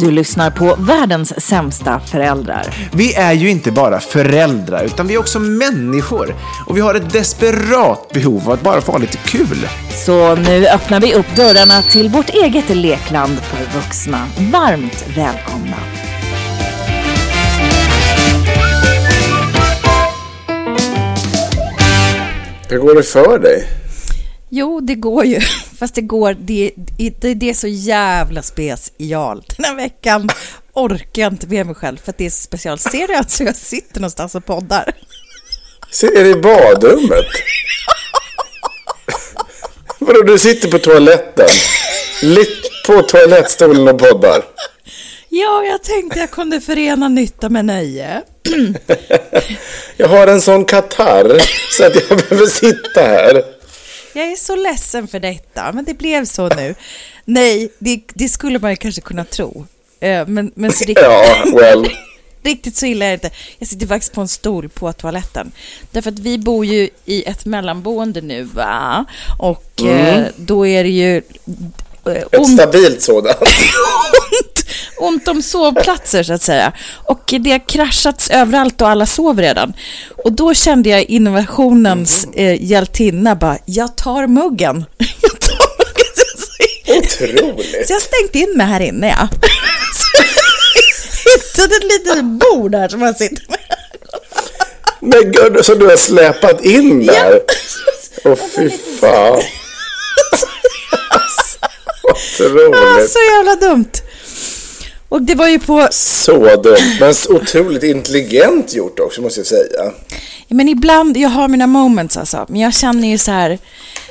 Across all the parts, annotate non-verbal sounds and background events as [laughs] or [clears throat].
Du lyssnar på världens sämsta föräldrar. Vi är ju inte bara föräldrar, utan vi är också människor. Och vi har ett desperat behov av att bara få ha lite kul. Så nu öppnar vi upp dörrarna till vårt eget lekland för vuxna. Varmt välkomna. Hur går det för dig? Jo, det går ju. Fast det går, det, det, det är så jävla specialt. Den här veckan orkar jag inte med mig själv för att det är så speciellt. Ser du alltså jag sitter någonstans och poddar? Ser du i badrummet? Vadå, du sitter på toaletten? Litt på toalettstolen och poddar? Ja, jag tänkte jag kunde förena nytta med nöje. jag har en sån katarr så att jag behöver sitta här. Jag är så ledsen för detta, men det blev så nu. Nej, det, det skulle man kanske kunna tro. Eh, men, men så riktigt, [laughs] ja, well. [laughs] riktigt så illa är det inte. Jag sitter faktiskt på en stol på toaletten. Därför att vi bor ju i ett mellanboende nu, va? Och mm. eh, då är det ju... Eh, ett stabilt sådant. [laughs] ont, om sovplatser så att säga. Och det har kraschats överallt och alla sover redan. Och då kände jag innovationens eh, hjältinna bara, jag tar muggen. [laughs] Jag tar muggen. Otroligt. Så jag stängt in mig här inne ja. [laughs] Hittade ett litet bord här som jag sitter med. Men gud, så du har släpat in där? [laughs] Åh oh, fy fan. Otroligt. Så jävla dumt. Och det var ju på... Så dumt, men otroligt intelligent gjort också måste jag säga. Men ibland, jag har mina moments alltså, men jag känner ju så här...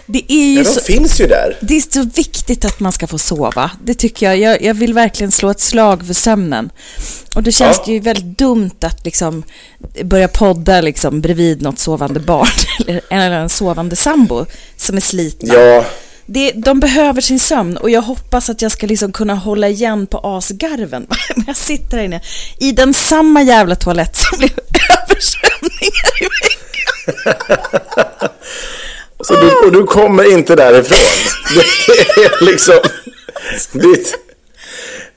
Det är ju ja, de så, finns ju där. Det är så viktigt att man ska få sova. Det tycker jag. Jag, jag vill verkligen slå ett slag för sömnen. Och då känns ja. det ju väldigt dumt att liksom börja podda liksom bredvid något sovande barn [laughs] eller, eller en sovande sambo som är slitna. Ja, det, de behöver sin sömn och jag hoppas att jag ska liksom kunna hålla igen på asgarven. [laughs] jag sitter här inne i den samma jävla toalett som blev [laughs] översvämningar i veckan. Så [laughs] du, och du kommer inte därifrån? Det är liksom ditt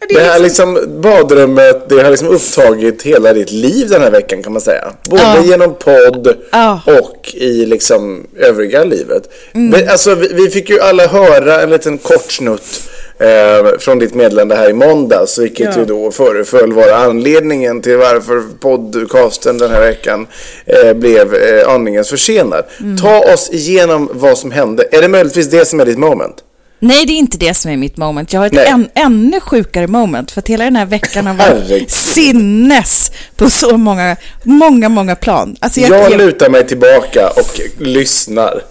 det här liksom-, liksom badrummet, det har liksom upptagit hela ditt liv den här veckan kan man säga. Både ja. genom podd ja. och i liksom övriga livet. Mm. Men alltså vi, vi, fick ju alla höra en liten kort snutt eh, från ditt meddelande här i måndags, vilket ja. ju då föreföll vara anledningen till varför podcasten den här veckan eh, blev eh, aningen försenad. Mm. Ta oss igenom vad som hände. Är det möjligtvis det som är ditt moment? Nej, det är inte det som är mitt moment. Jag har ett än, ännu sjukare moment. För att hela den här veckan har varit sinnes på så många, många, många plan. Alltså jag, jag, lutar mig tillbaka och lyssnar.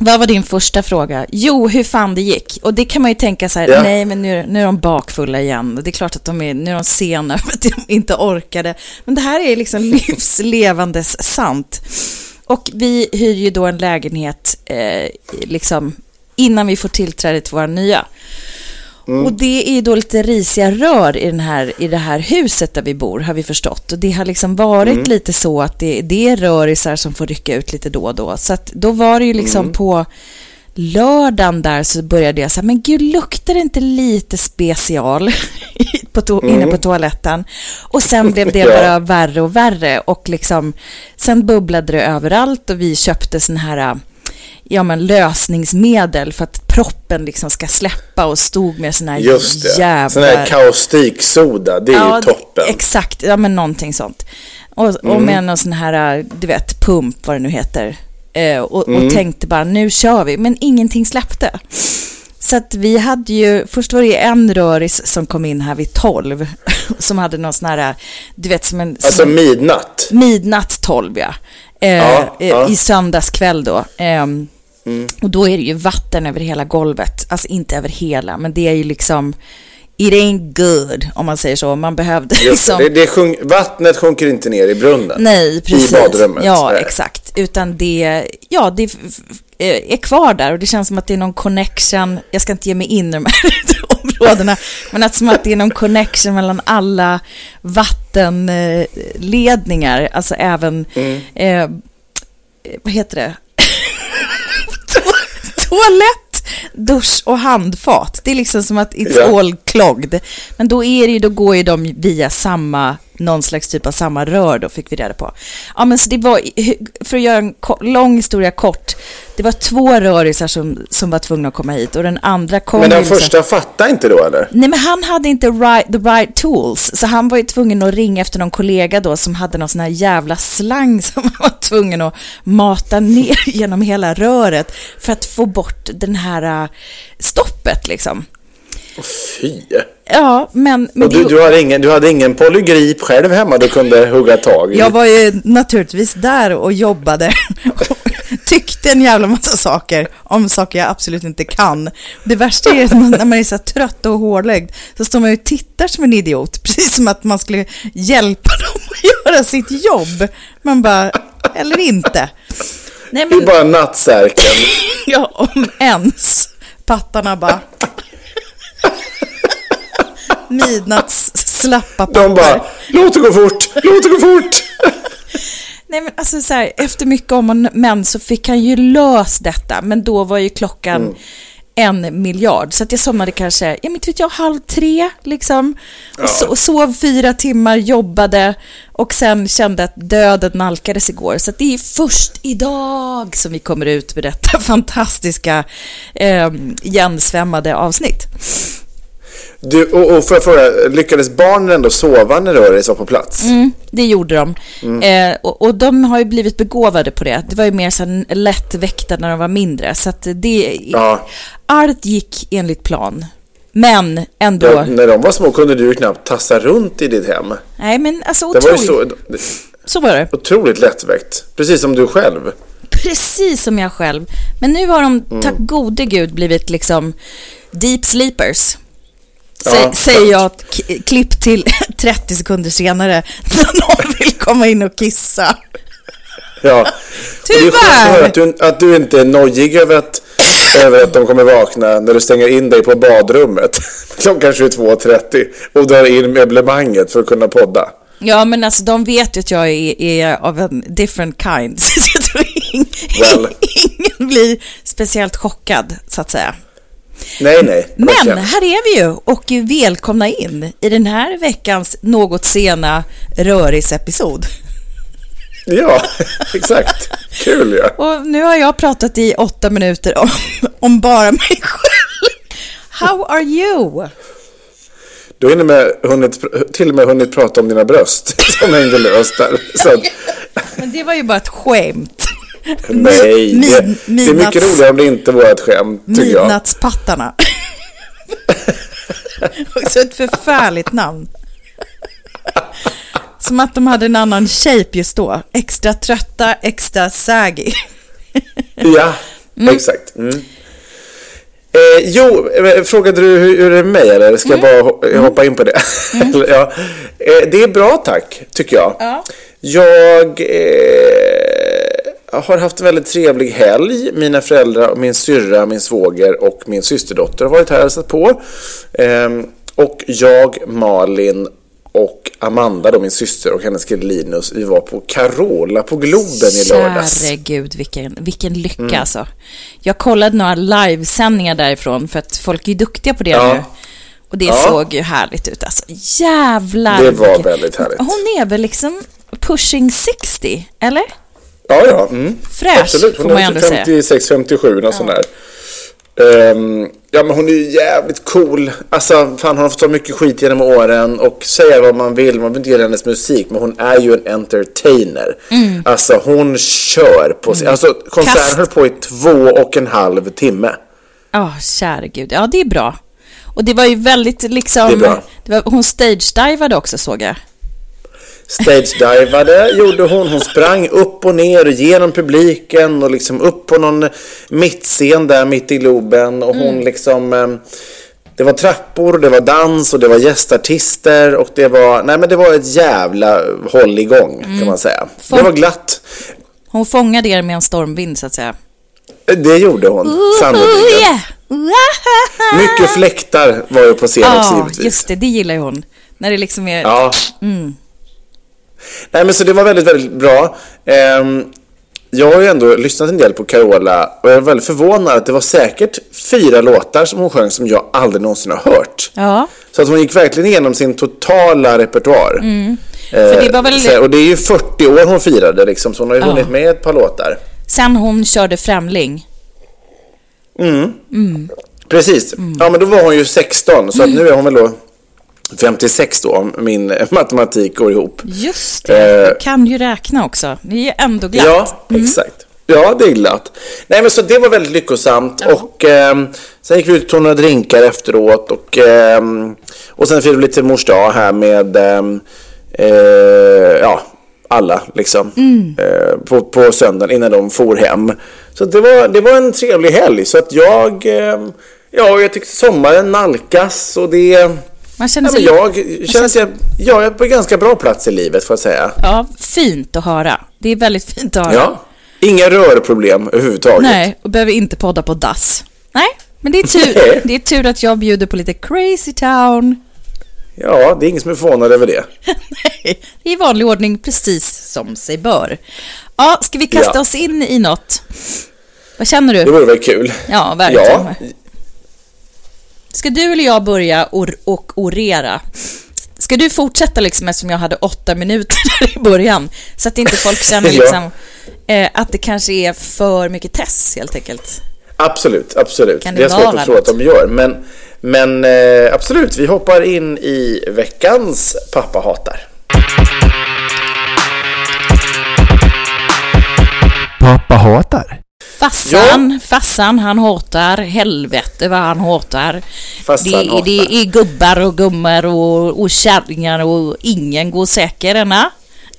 Vad var din första fråga? Jo, hur fan det gick. Och det kan man ju tänka så här, ja. nej men nu, nu är de bakfulla igen. Det är klart att de är, nu är de sena [laughs] för att de inte orkade. Men det här är liksom [laughs] livslevandes sant. Och vi hyr ju då en lägenhet eh, liksom innan vi får tillträde till våra nya. Mm. Och det är då lite risiga rör i, den här, i det här huset där vi bor, har vi förstått. Och det har liksom varit mm. lite så att det, det är rörisar som får rycka ut lite då och då. Så att då var det ju liksom mm. på lördagen där så började jag säga, men gud, luktar det inte lite special [laughs] på to- mm. inne på toaletten? Och sen blev det [laughs] bara värre och värre och liksom, sen bubblade det överallt och vi köpte sån här ja, men lösningsmedel för att proppen liksom ska släppa och stod med sån här Just det. jävla... Sån här kaustiksoda, det är ja, ju toppen. Exakt, ja men någonting sånt. Och, och Mm. med någon sån här, du vet, pump, vad det nu heter. Eh, och, Mm. och tänkte bara, nu kör vi. Men ingenting släppte. Så att vi hade ju, först var det ju en röris som kom in här vid 12. [laughs] Som hade någon sån här, du vet som en... Alltså som, midnatt. midnatt 12 ja. Eh, Ja, eh, ja. I söndagskväll då. Ehm, Och då är det ju vatten över hela golvet. Alltså inte över hela, men det är ju liksom... It ain't good, om man säger så. Man behövde Just liksom... Det, det sjunk, vattnet sjunker inte ner i brunnen. Nej, precis. I badrummet. Ja, Nej. exakt. Utan det, ja, det eh, är kvar där och det känns som att det är någon connection. Jag ska inte ge mig in i de här [laughs] områdena, men att som att det är någon connection mellan alla vattenledningar, alltså även, Mm. eh, vad heter det? To- Toalett, dusch och handfat. Det är liksom som att it's Ja. all clogged. Men då, är det ju, då går ju de via samma, någon slags typ av samma rör då, fick vi reda på. Ja, men så det var, för att göra en lång historia kort, det var två rörisar som, som var tvungna att komma hit och den andra kom Men den ju liksom- första fattade inte då eller? Nej, men han hade inte right, the right tools, så han var ju tvungen att ringa efter någon kollega då som hade någon sån här jävla slang [laughs] som han var tvungen att mata ner [laughs] genom hela röret för att få bort den här äh, stoppet liksom. Fy. Ja, men... men Och du, det- du, hade ingen, du hade ingen polygrip själv hemma du kunde hugga tag i? Jag var ju naturligtvis där och jobbade [laughs] och tyckte en jävla massa saker om saker jag absolut inte kan. Det värsta är att man, när man är så trött och hårdlägd så står man ju och tittar som en idiot, [laughs] precis som att man skulle hjälpa [laughs] dem att göra sitt jobb. Man bara, eller inte. Nej Det är men, bara nattsärken. ja, om ens. Pattarna bara... Midnatts slappa pattar. De bara, låt det gå fort, låt det gå fort. Nej men alltså så här, efter mycket om och men så fick han ju lös detta, men då var ju klockan en miljard. Så att jag somnade kanske, ja men inte vet jag, halv tre liksom. Och, so och sov fyra timmar, jobbade och sen kände att döden nalkades igår. Så att det är först idag som vi kommer ut med detta [laughs] fantastiska eh, avsnitt. Du, och, och får jag fråga, lyckades barnen ändå sova när Röris var på plats? Mm, det gjorde de. Eh, och, och de har ju blivit begåvade på det. Det var ju mer så lättväckta när de var mindre. Så att det... Ja. Allt gick enligt plan. Men ändå... Ja, när de var små kunde du ju knappt tassa runt i ditt hem. Nej, men alltså Det var ju otroligt. så, Så var det. otroligt lättväckt. Precis som du själv. Precis som jag själv. Men nu har de, Mm. tack gode gud, blivit liksom deep sleepers. Sä, Ja, säger jag, klipp till [laughs] 30 sekunder senare, så [laughs] någon vill komma in och kissa. Ja. Tyvärr! att du, att du inte är nojig över att, över att de kommer vakna när du stänger in dig på badrummet [laughs] klockan 22.30 och drar in möblemanget för att kunna podda. Ja, men alltså de vet ju att jag är, är av en different kind. Så jag tror ing, Well. ingen blir speciellt chockad, så att säga. Nej, nej. Men här är vi ju och välkomna in i den här veckans något sena rörisepisod. Ja, [laughs] exakt. Kul ja. Och nu har jag pratat i åtta minuter om, om bara mig själv. How are you? Du har med hunnit, till och med hunnit prata om dina bröst [laughs] som hängde löst där. Så Men det var ju bara ett skämt. Nej, det, Mid- det är mycket roligare om det inte var ett skämt, tycker jag. Midnattspattarna. [laughs] Också ett förfärligt namn. Som att de hade en annan shape just då. Extra trötta, extra saggy. [laughs] Ja, exakt. Mm. Eh, jo, eh, frågade du hur, hur det är med mig eller ska jag bara ho- hoppa in på det? [laughs] Eller, ja. eh, det är bra tack, tycker jag. Ja. Jag eh, har haft en väldigt trevlig helg. Mina föräldrar, min syrra, min svåger och min systerdotter har varit här och hälsat på. Ehm, och jag, Malin och Amanda, då min syster och hennes kille Linus, vi var på Carola på Globen i lördags. Käre gud, vilken, vilken lycka alltså. Jag kollade några livesändningar därifrån för att folk är ju duktiga på det Ja. nu. Och det Ja. såg ju härligt ut alltså. Jävlar. Det var väldigt härligt. Hon är väl liksom pushing 60, eller? Ja, ja. Mm. Fräsch, Absolut. får man ju ändå säga. 56, 57, något sånt där. Ehm, ja, men hon är ju jävligt cool. Alltså, fan, hon har fått ta mycket skit genom åren och säga vad man vill. Man behöver inte gilla hennes musik, men hon är ju en entertainer. Mm. Alltså, hon kör på sig. Alltså, konserten Kast. höll på i två och en halv timme. Ja, käre gud. Ja, det är bra. Och det var ju väldigt liksom... Det är bra. det var, hon stage-divade också såg jag. Stage-divade gjorde hon. Hon sprang upp och ner genom publiken och liksom upp på någon mittscen där mitt i Globen. Och hon liksom... eh, Det var trappor, det var dans och det var gästartister och det var... Nej men det var ett jävla håll igång kan man säga. Det var glatt. Hon fångade er med en stormvind så att säga. Det gjorde hon, sannolikt. yeah. [laughs] Mycket fläktar var ju på scen också Ja, givetvis. just det. Det gillar ju hon. När det liksom är... Ja. Nej men så det var väldigt, väldigt bra. Ehm, jag har ju ändå lyssnat en del på Carola och jag är väldigt förvånad att det var säkert fyra låtar som hon sjöng som jag aldrig någonsin har hört. Ja. Så att hon gick verkligen igenom sin totala repertoar. Mm. För det var väl- och det är ju 40 år hon firade liksom, så hon har ju Ja. hunnit med ett par låtar. Sen hon körde Främling. Precis. Mm. Ja men då var hon ju 16 så att nu är hon väl då 56 då om min [laughs] matematik går ihop. Just det. Eh. Du kan ju räkna också. Det är ju ändå glatt. Ja, exakt. Ja, det är glatt. Nej, men så det var väldigt lyckosamt. Och ehm, sen gick vi ut och tog några drinkar efteråt. Och, ehm, och sen firade vi lite mors dag här med ehm, eh, ja, alla liksom. Eh, på, på söndagen innan de for hem. Så det var, det var en trevlig helg. Så att jag, ehm, ja, jag tyckte sommaren nalkas och det... Man känner Ja, sig... men jag känner sig, jag är på en ganska bra plats i livet får jag säga. Ja, fint att höra. Det är väldigt fint att höra. Ja. Inga rörproblem överhuvudtaget. Nej, och behöver inte podda på dass. Nej, men det är tur, det är tur att jag bjuder på lite crazy town. Ja, det är ingen som är förvånad över det. [laughs] Nej, det är i vanlig ordning precis som sig bör. Ja, ska vi kasta Ja. oss in i något? Vad känner Det du? vore väl kul? Ja, verkligen. Ja, Ska du eller jag börja or och orera? Ska du fortsätta liksom eftersom jag hade åtta minuter [laughs] där i början? Så att inte folk känner [laughs] Ja. liksom eh, att det kanske är för mycket test helt enkelt. absolut, absolut. Kan det är svårt att tro att de gör. Men, men eh, absolut, vi hoppar in i veckans Pappa hatar. Pappa hatar. Fassan, fassan, han hatar, helvete vad han hatar. Fassan det, hatar. det är gubbar och gummor och, och kärringar och ingen går säker ena.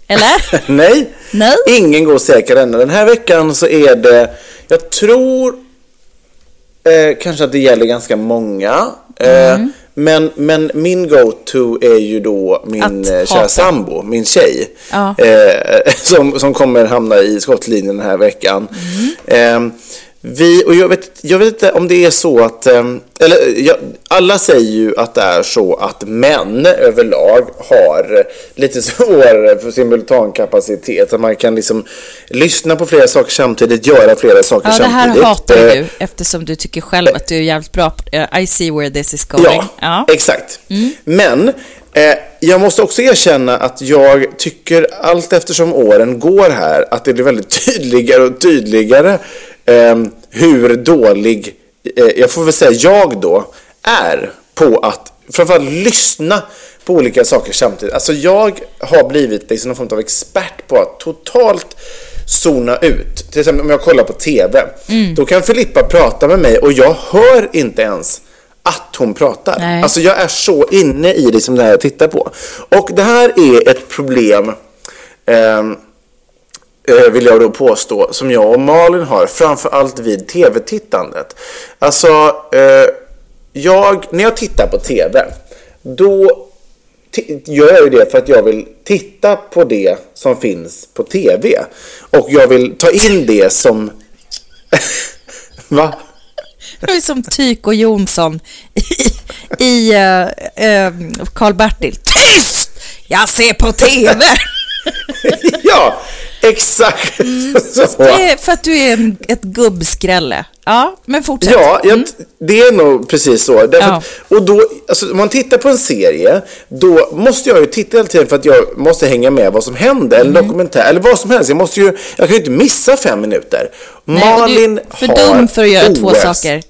Eller? [laughs] Nej, Nej. ingen går säker än. Den här veckan så är det, jag tror eh, kanske att det gäller ganska många. Eh, Mm. Men, men min go-to är ju då min eh, kära sambo, min tjej. Ja. Eh, [laughs] som, som kommer hamna i skottlinjen den här veckan. Mm. Eh, vi, och jag vet, jag vet inte om det är så att, eh, eller jag, alla säger ju att det är så att män överlag har lite [laughs] svårare för simultankapacitet. Att man kan liksom lyssna på flera saker samtidigt, göra flera saker Ja, det här samtidigt. hatar ju Eh, du eftersom du tycker själv att du är jävligt bra på eh, I see where this is going. Ja, Ja. exakt. Men eh, jag måste också erkänna att jag tycker allt eftersom åren går här att det blir väldigt [laughs] tydligare och tydligare hur dålig, eh, jag får väl säga jag då, är på att framförallt lyssna på olika saker samtidigt. Alltså jag har blivit liksom någon form av expert på att totalt zona ut. Till exempel om jag kollar på TV. Då kan Filippa prata med mig och jag hör inte ens att hon pratar. Nej. Alltså jag är så inne i det som det här jag tittar på. Och det här är ett problem ehm, eh, vill jag då påstå, som jag och Malin har, framför allt vid tv-tittandet. Alltså, eh, jag, när jag tittar på tv, då gör jag ju det för att jag vill titta på det som finns på tv. Och jag vill ta in det som... [laughs] Va? Du är som Tyko Jonsson i, i uh, Karl-Bertil. Tyst! Jag ser på TV! [laughs] ja, Exakt så. Det är för att du är en, ett gubbskrälle. Ja, men fortsätt. Ja, jag, det är nog precis så. Därför, Ja. att- Och då, alltså, om man tittar på en serie, då måste jag ju titta hela tiden för att jag måste hänga med vad som händer, Mm. eller dokumentär, eller vad som helst. Jag, måste ju, jag kan ju inte missa fem minuter. Nej, Malin du för har dum för att göra två OS. saker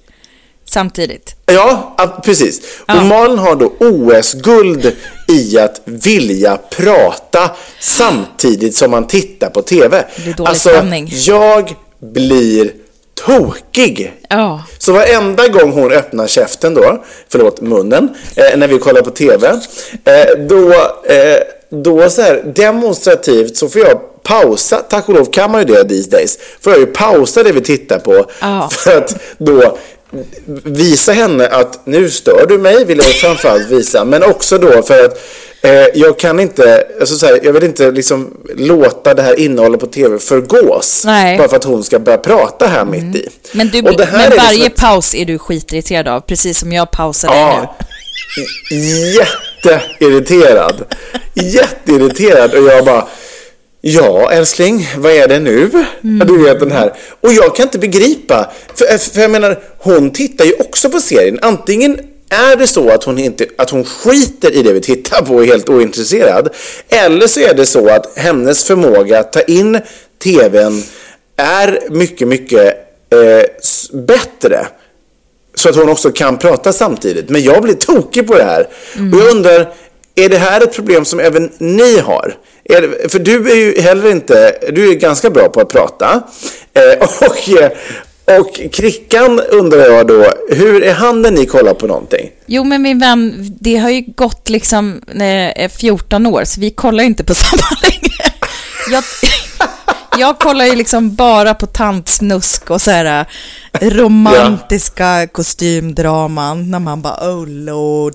samtidigt. Ja, precis. Ja. Och Malin har då OS-guld i att vilja prata samtidigt som man tittar på TV. Det blir dålig alltså, stämning. jag blir tokig. Ja. Så varenda gång hon öppnar käften då, förlåt munnen, eh, när vi kollar på TV, eh, då, eh, då så här demonstrativt så får jag pausa, tack och lov kan man ju det these days, får jag ju pausa det vi tittar på Ja. [laughs] för att då visa henne att nu stör du mig, vill jag framförallt visa, men också då för att eh, jag kan inte, alltså så här, jag vill inte liksom låta det här innehållet på TV förgås. Nej. Bara för att hon ska börja prata här mitt i. Men, du, men liksom varje ett- paus är du skitirriterad av, precis som jag pausar dig nu. Ja, jätteirriterad. Jätteirriterad och jag bara Ja älskling, vad är det nu? Ja, Du vet den här. Och jag kan inte begripa. För, för jag menar, hon tittar ju också på serien. Antingen är det så att hon, inte, att hon skiter i det vi tittar på och är helt ointresserad. Eller så är det så att hennes förmåga att ta in TVn är mycket, mycket eh, bättre. Så att hon också kan prata samtidigt. Men jag blir tokig på det här. Och jag undrar, är det här ett problem som även ni har? Är det, för du är ju heller inte, du är ganska bra på att prata. Eh, [laughs] och, eh, och Krickan undrar jag då, hur är han när ni kollar på någonting? Jo, men min vän, det har ju gått liksom eh, 14 år, så vi kollar ju inte på samma [laughs] längre. [laughs] Jag, jag kollar ju liksom bara på tantsnusk och så här eh, romantiska kostymdraman när man bara oh lord,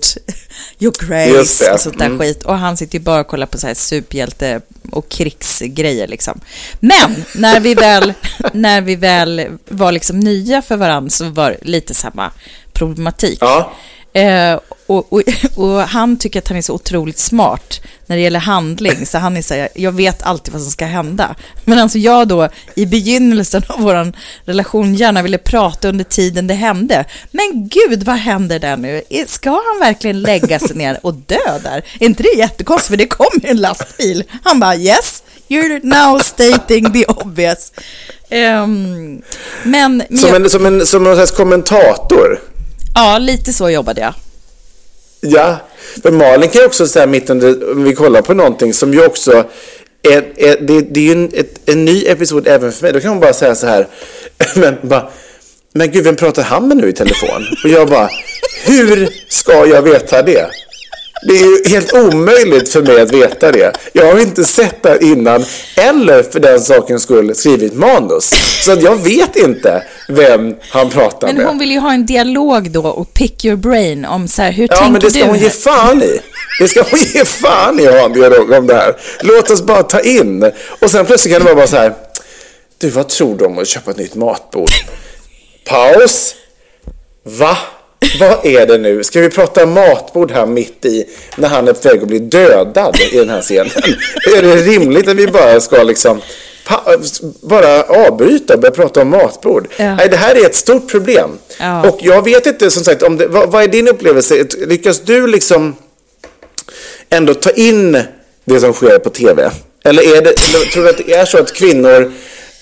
your grace och sånt där Mm. skit. Och han sitter ju bara och kollar på så här superhjälte och krigsgrejer liksom. Men när vi väl, [laughs] när vi väl var liksom nya för varandra så var det lite samma problematik. Ja. Eh, och, och, [laughs] och han tycker att han är så otroligt smart när det gäller handling, så han är så här, jag vet alltid vad som ska hända. Men alltså jag då, i begynnelsen av vår relation, gärna ville prata under tiden det hände. Men gud, vad händer där nu? Ska han verkligen lägga sig ner och dö där? Är inte det jättekonstigt? För det kommer en lastbil. Han bara, yes, you're now stating the obvious. Ehm, men, men Som en, som en, som någon slags kommentator ja, lite så jobbade jag. Ja, men Malin kan ju också säga mitt under, om vi kollar på någonting som ju också är, är, det, det är ju en, ett, en ny episod även för mig. Då kan hon bara säga så här, [laughs] men bara, men gud, vem pratar han med nu i telefon? Och jag bara, hur ska jag veta det? Det är ju helt omöjligt för mig att veta det. Jag har inte sett det innan, eller för den sakens skull skrivit manus. Så att jag vet inte vem han pratar Men med. hon vill ju ha en dialog då och pick your brain om så här, hur Ja, tänker men det ska du? hon ge fan i. Det ska hon ge fan i att ha en dialog om det här. Låt oss bara ta in. Och sen plötsligt kan det vara bara så här. Du, vad tror du om att köpa ett nytt matbord? Paus. Va? Vad är det nu? Ska vi prata matbord här mitt i när han är på väg att bli dödad i den här scenen? [laughs] är det rimligt att vi bara ska liksom bara avbryta och börja prata om matbord? Ja. Nej, det här är ett stort problem. Ja. Och jag vet inte som sagt, om det, vad, vad är din upplevelse? Lyckas du liksom ändå ta in det som sker på TV? Eller är det, tror du att det är så att kvinnor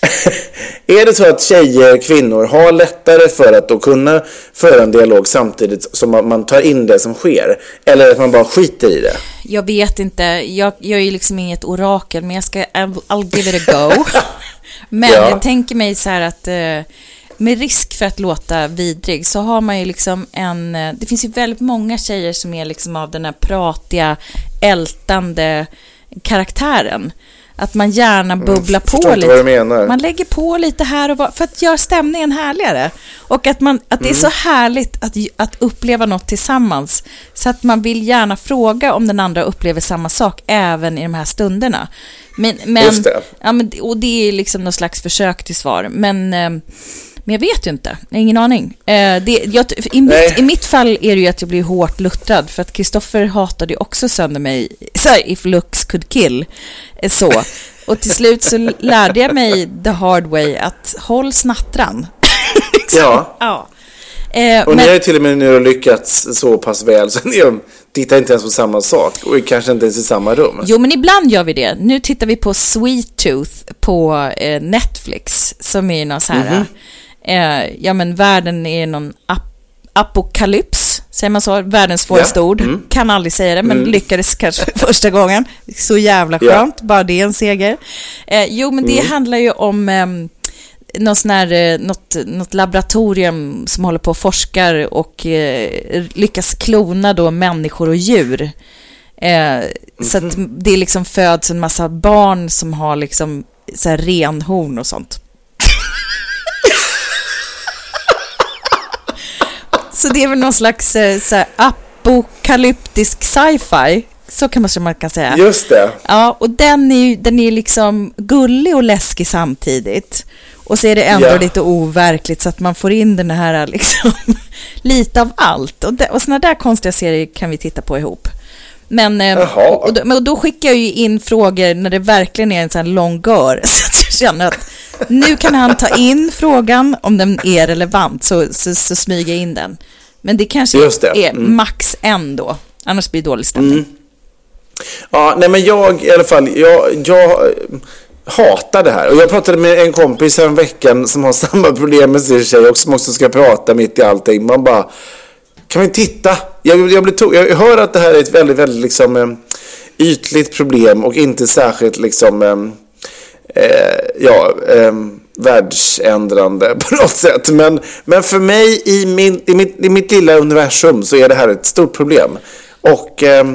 [laughs] är det så att tjejer, kvinnor har lättare för att då kunna föra en dialog samtidigt som man, tar in det som sker? Eller att man bara skiter i det? Jag vet inte, jag, jag är ju liksom inget orakel, men jag ska, I'll, I'll give it a go. [laughs] men Ja. jag tänker mig så här att eh, med risk för att låta vidrig så har man ju liksom en, eh, det finns ju väldigt många tjejer som är liksom av den här pratiga, ältande karaktären. Att man gärna bubblar på förstår inte lite. Man lägger på lite här och var, för att göra stämningen härligare. Och att, man, att det är så Mm. härligt att, att uppleva något tillsammans. Så att man vill gärna fråga om den andra upplever samma sak även i de här stunderna. Men, men, Just det. Ja, men, och det är liksom någon slags försök till svar. Men, eh, men jag vet ju inte. Jag har ingen aning. Eh, det, jag, i, mitt, I mitt fall är det ju att jag blir hårt luttrad. För att Kristoffer hatade ju också sönder mig. Så här, if looks could kill. Eh, Så. Och till slut så lärde jag mig the hard way att håll snattran. [laughs] Ja. ja. Eh, Och men, ni har ju till och med nu lyckats så pass väl så ni tittar inte ens på samma sak och kanske inte ens i samma rum. Jo, men ibland gör vi det. Nu tittar vi på Sweet Tooth på eh, Netflix, som är någon så här, eh, ja men världen är någon ap apokalyps, säger man så? Världens svåraste Ja. ord. Mm. Kan aldrig säga det, men Mm. lyckades kanske första gången. Så jävla Ja. skönt, bara det är en seger. Eh, jo, men det Mm. handlar ju om ehm, någon sån här, eh, något, något laboratorium som håller på och forskar och eh, lyckas klona då människor och djur. Eh, Så att det liksom föds en massa barn som har liksom så här renhorn och sånt. Så det är väl någon slags eh, så apokalyptisk sci-fi. Så kan man, man kan säga. Just det. Ja, och den är ju den är liksom gullig och läskig samtidigt. Och så är det ändå Ja. lite overkligt så att man får in den här liksom [laughs] lite av allt. Och, och såna där konstiga serier kan vi titta på ihop. Men, eh, och, då, och då skickar jag ju in frågor när det verkligen är en sån här lång gör. [laughs] Så att jag känner att nu kan han ta in frågan om den är relevant så, så, så smyger jag in den. Men det kanske det. är Mm. max en då. Annars blir det dålig stämning. Ja, nej men jag i alla fall, jag, jag eh, hatar det här. Och jag pratade med en kompis en veckan som har [laughs] samma problem med sin tjej och som också ska prata mitt i allting. Man bara, kan vi titta? Jag, jag, blir jag hör att det här är ett väldigt, väldigt liksom eh, ytligt problem och inte särskilt liksom, eh, eh ja, eh, världsändrande [laughs] på något sätt. Men, men för mig i, min, i, mitt, i mitt lilla universum så är det här ett stort problem. Och... eh,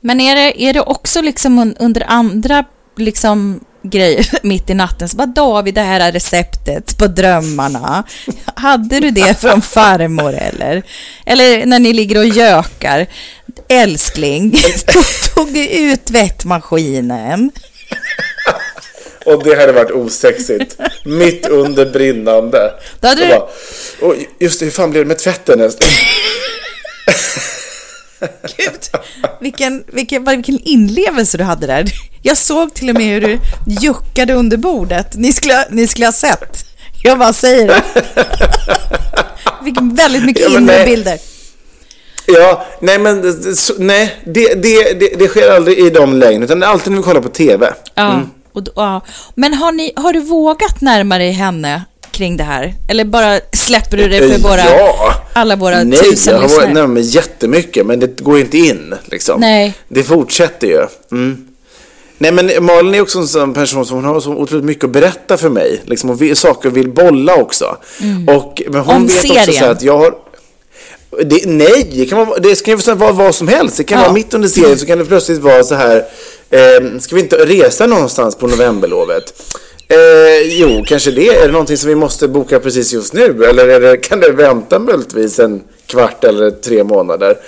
Men är det, är det också liksom under andra liksom grejer [laughs] mitt i natten? Så bara David, det här är receptet på drömmarna. [laughs] Hade du det från farmor eller? Eller när ni ligger och gökar. Älskling, [laughs] tog, du ut tvättmaskinen? Och det hade varit osexigt. Mitt under brinnande. Då hade du- bara, just det, hur fan blev det med tvätten? [laughs] Gud, vilken, vilken, vilken inlevelse du hade där. Jag såg till och med hur du juckade under bordet. Ni skulle, ni skulle ha sett. Jag bara säger det. [laughs] Fick väldigt mycket Ja, inre bilder. Ja, nej men så, nej, det, det, det, det sker aldrig i de längden. Utan det är alltid när vi kollar på TV. Ja, och, då- ja. Men har, ni, har du vågat närma dig henne kring det här? Eller bara släpper du det för Eh, våra, ja. alla våra Nej, tusen jag har varit lyssnare? närmare jättemycket. Men det går inte in liksom. Nej. Det fortsätter ju. Mm. Nej men Malin är också en sån person som hon har så otroligt mycket att berätta för mig. Liksom, och vill, saker vill bolla också. Och, men hon Mm. Om vet också serien. så här att jag har... Det, nej, det kan, vara, det kan ju vara vad som helst. Det kan Ja. vara mitt under serien så kan det plötsligt vara så här. Eh, ska vi inte resa någonstans på novemberlovet? Eh, jo, kanske det. Är det någonting som vi måste boka precis just nu? Eller är det, kan det vänta möjligtvis en kvart eller tre månader?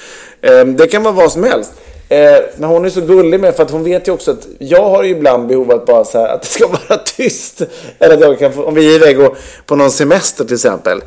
Eh, det kan vara vad som helst. Eh, men hon är så gullig med för att hon vet ju också att jag har ju ibland behov av att bara så här, att det ska [laughs] vara tyst. Eller att jag kan få, om vi är iväg och, på någon semester till exempel.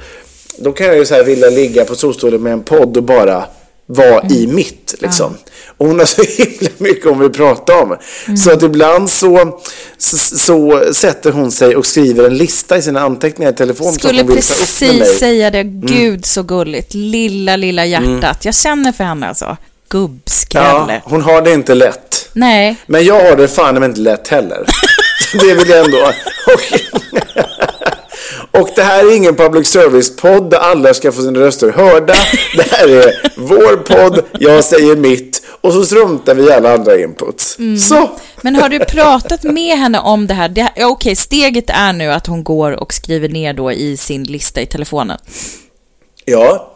Då kan jag ju så här vilja ligga på solstolen med en podd och bara vara i mitt liksom. Och hon har så [laughs] himla mycket hon vill prata om. Så att ibland så, så, så sätter hon sig och skriver en lista i sina anteckningar i telefon. Skulle. Mm. precis säga det. Gud så gulligt. Lilla, lilla hjärtat. Jag känner för henne alltså. Ja, Gubbskrälle. hon har det inte lätt. Nej. Men jag har det fan inte lätt heller. [laughs] det vill jag ändå. [laughs] Och, och det här är ingen public service-podd där alla ska få sina röster hörda. Det här är vår podd, jag säger mitt och så struntar vi i alla andra input. Så. Men har du pratat med henne om det här? Det, ja, okej, steget är nu att hon går och skriver ner då i sin lista i telefonen. Ja,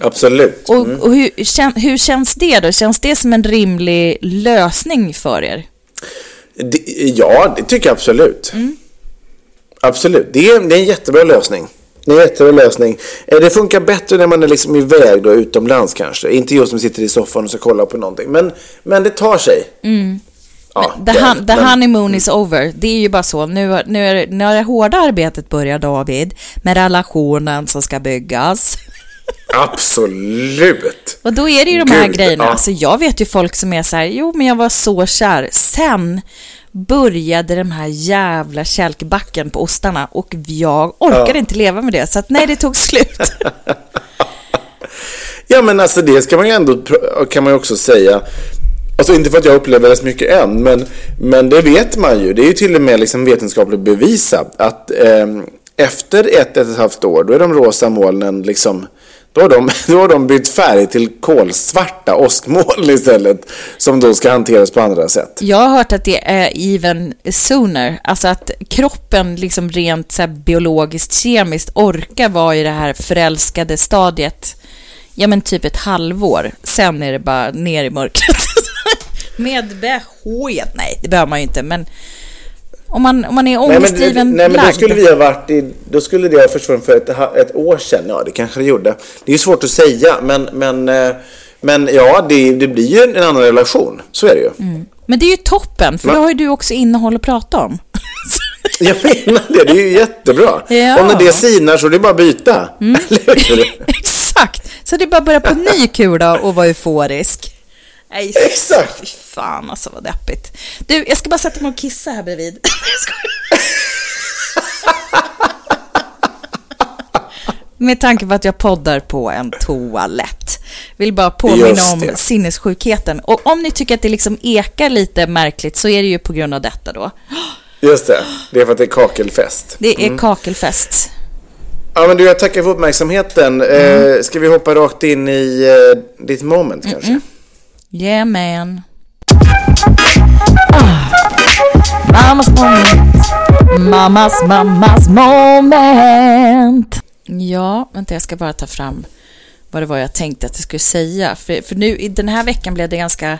absolut. Och, och hur, hur känns det då? Känns det som en rimlig lösning för er? Det, ja, det tycker jag absolut. Absolut. Det är, det är en jättebra lösning. Det är en jättebra lösning. Eh, Det funkar bättre när man är liksom iväg då, utomlands kanske. Inte just som sitter i soffan och ska kolla på någonting. Men, men det tar sig. Ja, The, det- hun, the men- honeymoon is over. Det är ju bara så. Nu, nu, är, nu har det hårda arbetet börjat, David, med relationen som ska byggas. [laughs] Absolut. Och då är det ju de här Gud, grejerna. ja. Alltså jag vet ju folk som är så här, jo men jag var så kär. Sen började den här jävla kälkbacken på ostarna och jag orkade Ja. inte leva med det. Så att nej, det tog slut. [laughs] [laughs] Ja men alltså det ska man ju ändå, kan man ju också säga. Alltså inte för att jag upplever det så mycket än, men, men det vet man ju. Det är ju till och med liksom vetenskapligt bevisat att ehm, efter ett, ett och ett halvt år, då är de rosa molnen liksom, då har de, [laughs] då har de bytt färg till kolsvarta åskmoln istället. Som då ska hanteras på andra sätt. Jag har hört att det är even sooner, alltså att kroppen liksom rent så här biologiskt, kemiskt orkar vara i det här förälskade stadiet, ja men typ ett halvår. Sen är det bara ner i mörkret. [laughs] Med besked. Nej, det behöver man ju inte, men om man, om man är Nej men, ångestdriven nej, men då skulle vi ha varit i, då skulle det ha försvunnit för ett, ett år sedan. Ja, det kanske det gjorde. Det är ju svårt att säga, men, men, eh, men ja, det, det blir ju en annan relation. Så är det ju. Men det är ju toppen, för Men- då har ju du också innehåll att prata om. [laughs] Jag menar det, det är ju jättebra. Ja. När det sinar så är det bara att byta. [laughs] Hur? [laughs] Exakt! Så det är bara att börja på ny kula och vara euforisk. Nej, Exakt. Fy fan alltså vad deppigt. Du, jag ska bara sätta mig och kissa här bredvid. [laughs] Med tanke på att jag poddar på en toalett. Vill bara påminna om sinnessjukheten. Och om ni tycker att det liksom ekar lite märkligt så är det ju på grund av detta då. Just det, det är för att det är kakelfest. Det är Mm. kakelfest. Ja men du, jag tackar för uppmärksamheten. Eh, ska vi hoppa rakt in i eh, ditt moment kanske? Yeah man. Mammas moment. Mammas, mammas moment. Ja, vänta jag ska bara ta fram vad det var jag tänkte att jag skulle säga. För, för nu i den här veckan blev det ganska...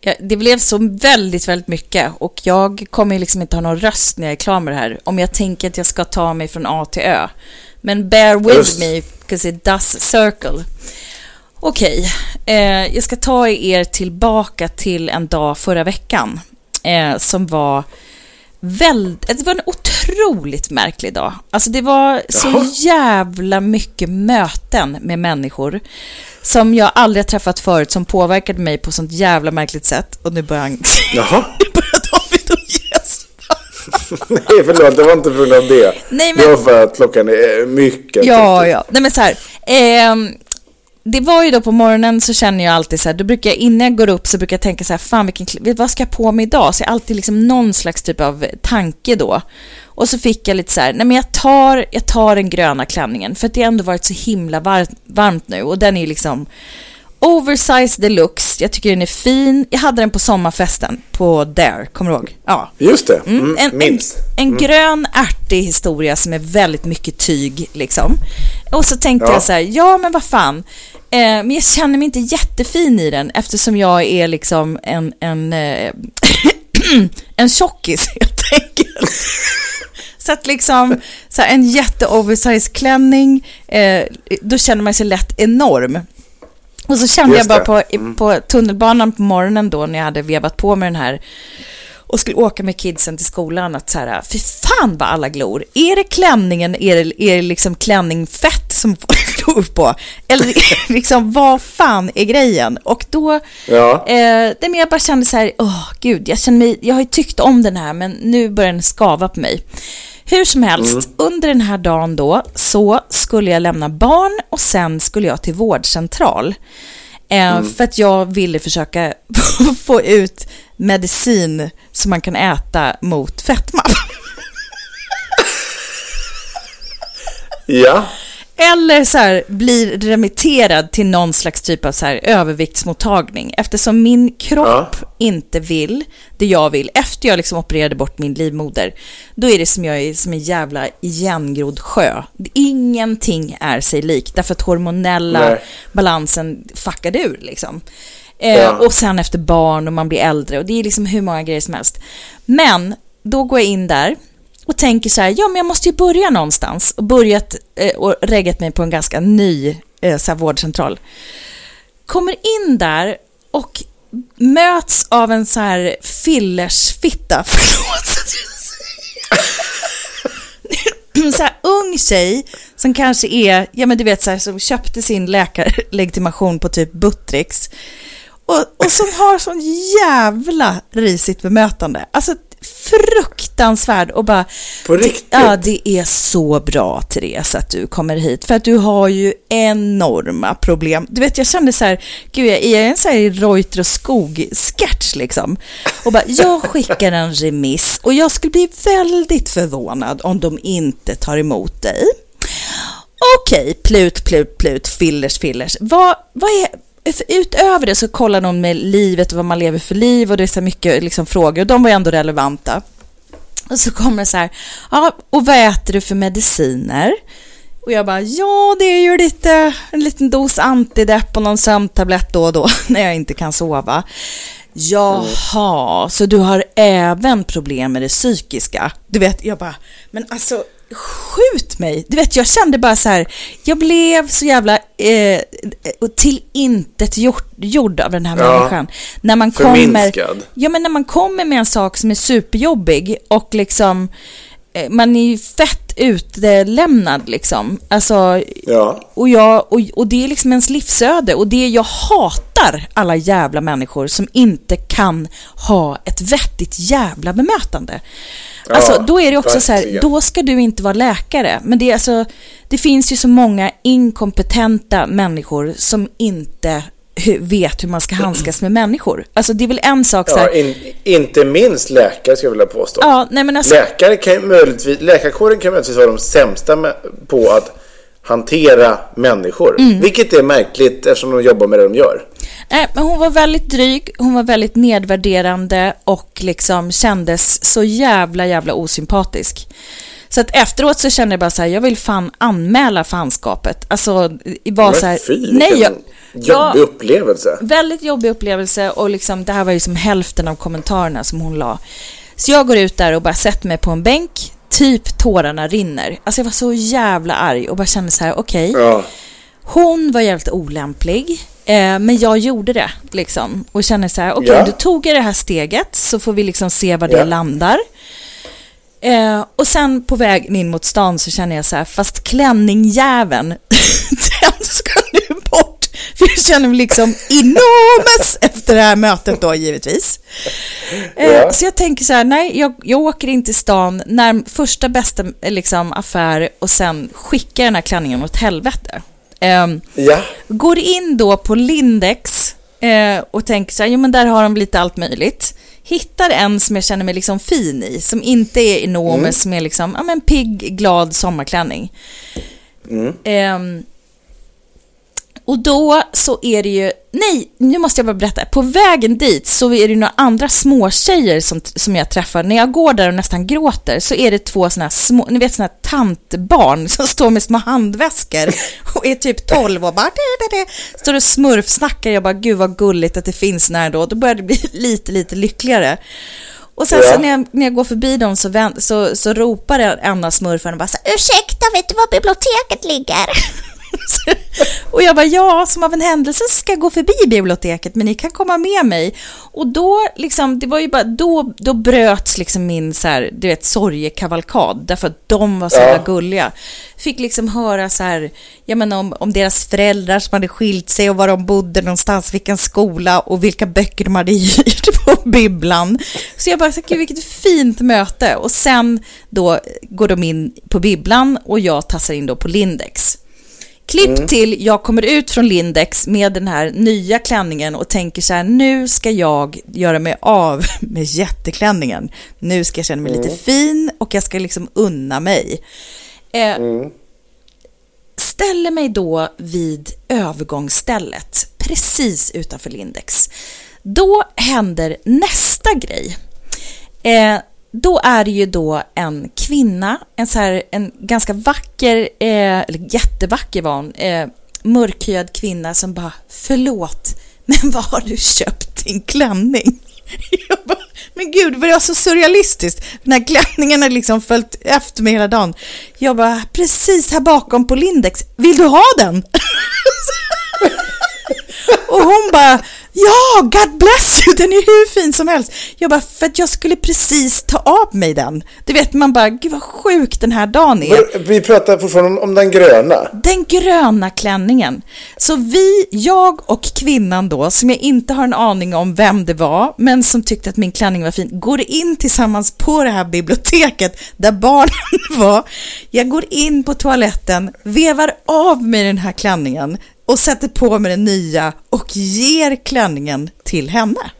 Ja, det blev så väldigt, väldigt mycket och jag kommer liksom inte ha någon röst när jag är klar med det här. Om jag tänker att jag ska ta mig från A till Ö. Men bear with Just. me, because it does circle. Okej, eh, jag ska ta er tillbaka till en dag förra veckan eh, som var väldigt, det var en otroligt märklig dag. Alltså det var så jävla mycket möten med människor som jag aldrig har träffat förut som påverkade mig på sånt jävla märkligt sätt. Och nu börjar, han, [laughs] Jaha. nu börjar David och gäspa. [laughs] Nej förlåt, det var inte på grund av det. Nej, Det men- var för att klockan är mycket. Ja, ja. Nej men så här. ehm, det var ju då på morgonen så känner jag alltid så här, då brukar jag innan jag går upp så brukar jag tänka så här, fan vilken, vad ska jag på mig idag? Så jag har alltid liksom någon slags typ av tanke då. Och så fick jag lite så här, nej men jag tar, jag tar den gröna klänningen för att det har ändå varit så himla varmt, varmt nu och den är ju liksom oversized deluxe. Jag tycker den är fin. Jag hade den på sommarfesten på Dare, kommer du ihåg? Ja. Just det, Mm, mm, en, en, minns. en grön ärtig historia som är väldigt mycket tyg liksom. Och så tänkte Ja. jag så här, ja men vad fan. Eh, men jag känner mig inte jättefin i den eftersom jag är liksom en, en, eh, [clears throat] en tjockis [laughs] helt enkelt. [laughs] Så att liksom, så här, en jätte-oversized klänning, eh, då känner man sig lätt enorm. Och så kände Just jag bara på, på tunnelbanan på morgonen då när jag hade vevat på med den här och skulle åka med kidsen till skolan att så här, fy fan vad alla glor. Är det klänningen, är det, är det liksom klänningfett som [laughs] folk glor på? Eller liksom, vad fan är grejen? Och då, Ja. eh, det med jag bara kände så här, åh gud, jag känner mig, jag har ju tyckt om den här men nu börjar den skava på mig. Hur som helst, under den här dagen då så skulle jag lämna barn och sen skulle jag till vårdcentral. Eh, För att jag ville försöka [laughs] få ut medicin som man kan äta mot fetma. Ja. Eller så här, blir remitterad till någon slags typ av så här överviktsmottagning. Eftersom min kropp inte vill det jag vill. Efter jag liksom opererade bort min livmoder. Då är det som jag är som en jävla igengrodd sjö. Ingenting är sig likt. Därför att hormonella Nej. balansen fuckade ur liksom. Eh, Ja. Och sen efter barn och man blir äldre. Och det är liksom hur många grejer som helst. Men då går jag in där och tänker så här, ja men jag måste ju börja någonstans och börjat eh, och reggat mig på en ganska ny eh, så här, vårdcentral. Kommer in där och möts av en så här fillersfitta, förlåt att jag säger. [clears throat] så här ung tjej som kanske är, ja men du vet så här, som köpte sin läkarlegitimation på typ Buttricks och, och som har sån jävla risigt bemötande. Alltså fruktansvärd och bara... På riktigt? Ja, det är så bra Therese att du kommer hit för att du har ju enorma problem. Du vet, jag kände så här, gud, jag är en så här Reuter och Skog-sketch liksom. Och bara, jag skickar en remiss och jag skulle bli väldigt förvånad om de inte tar emot dig. Okej, plut, plut, plut, fillers, fillers. Vad, vad är Alltså, utöver det så kollar de med livet och vad man lever för liv och det är så mycket liksom, frågor och de var ändå relevanta. Och så kommer det så här, ja, och vad äter du för mediciner? Och jag bara, ja, det är ju lite, en liten dos antidepp och någon sömntablett då och då [laughs] när jag inte kan sova. Jaha, så du har även problem med det psykiska? Du vet, jag bara, men alltså skjut mig! Du vet, jag kände bara så här, jag blev så jävla eh, till intet gjord av den här ja, människan. När man kommer, ja, men när man kommer med en sak som är superjobbig och liksom man är ju fett utlämnad liksom. Alltså, ja. och, jag, och, och det är liksom ens livsöde. Och det jag hatar alla jävla människor som inte kan ha ett vettigt jävla bemötande. Ja, alltså, då är det också verkligen. så här, då ska du inte vara läkare. Men det, är alltså, det finns ju så många inkompetenta människor som inte vet hur man ska handskas med människor. Alltså det är väl en sak så här... Ja, in, inte minst läkare skulle jag vilja påstå. Ja, nej men alltså... Läkare kan möjligtvis, läkarkåren kan möjligtvis vara de sämsta på att hantera människor. Mm. Vilket är märkligt eftersom de jobbar med det de gör. Nej, men hon var väldigt dryg, hon var väldigt nedvärderande och liksom kändes så jävla, jävla osympatisk. Så att efteråt så kände jag bara så här, jag vill fan anmäla fanskapet. Alltså, var så här, fy, nej, jag, jobbig upplevelse. Väldigt jobbig upplevelse och liksom, det här var ju som hälften av kommentarerna som hon la. Så jag går ut där och bara sätter mig på en bänk, typ tårarna rinner. Alltså jag var så jävla arg och bara kände så här, okej. Okay, ja. Hon var jävligt olämplig. Eh, men jag gjorde det liksom och kände så här, okej, okay, ja. du tog det här steget så får vi liksom se var det ja. landar. Eh, och sen på vägen in mot stan så känner jag så här, fast klänningjäveln, [laughs] den ska nu bort. För jag känner mig liksom enormous efter det här mötet då givetvis. Eh, ja. Så jag tänker så här, nej, jag, jag åker in till stan, när första bästa liksom, affär och sen skickar den här klänningen åt helvete. Um, ja. Går in då på Lindex uh, och tänker så här, jo men där har de lite allt möjligt. Hittar en som jag känner mig liksom fin i, som inte är enorm, mm. som är liksom, ja men pigg, glad sommarklänning. Mm. Um, och då så är det ju, nej, nu måste jag bara berätta. På vägen dit så är det några andra småtjejer som, som jag träffar. När jag går där och nästan gråter så är det två sådana här små, ni vet sådana här tantbarn som står med små handväskor och är typ 12 och bara det, det, det. står och smurfsnackar. Jag bara, gud vad gulligt att det finns när då. Då börjar det bli [laughs] lite, lite lyckligare. Och sen ja. så när jag, när jag går förbi dem så, vänt, så, så ropar en av smurfarna bara så ursäkta, vet du var biblioteket ligger? [laughs] och jag bara, ja, som av en händelse ska jag gå förbi biblioteket, men ni kan komma med mig. Och då, liksom, det var ju bara, då, då bröts liksom min så här, du vet, sorgekavalkad, därför att de var så ja. gulliga. Fick liksom höra så här, jag menar om, om deras föräldrar som hade skilt sig och var de bodde någonstans, vilken skola och vilka böcker de hade [laughs] hyrt på bibblan. Så jag bara, så, gud vilket fint möte. Och sen då går de in på bibblan och jag tassar in då på Lindex. Klipp mm. till jag kommer ut från Lindex med den här nya klänningen och tänker så här, nu ska jag göra mig av [laughs] med jätteklänningen. Nu ska jag känna mig mm. lite fin och jag ska liksom unna mig. Eh, mm. Ställer mig då vid övergångsstället, precis utanför Lindex. Då händer nästa grej. Eh, då är det ju då en kvinna, en, så här, en ganska vacker, eh, eller jättevacker var hon, eh, mörkhyad kvinna som bara förlåt, men var har du köpt din klänning? [laughs] Jag bara, men gud, vad det var så surrealistiskt. Den här klänningen har liksom följt efter mig hela dagen. Jag bara, precis här bakom på Lindex, vill du ha den? [laughs] Och hon bara, ja, God bless you, den är hur fin som helst. Jag bara, för att jag skulle precis ta av mig den. Du vet, man bara, gud vad sjuk den här dagen är. Vi pratar fortfarande om den gröna. Den gröna klänningen. Så vi, jag och kvinnan då, som jag inte har en aning om vem det var, men som tyckte att min klänning var fin, går in tillsammans på det här biblioteket där barnen [laughs] var. Jag går in på toaletten, vevar av mig den här klänningen och sätter på mig den nya och ger klänningen till henne.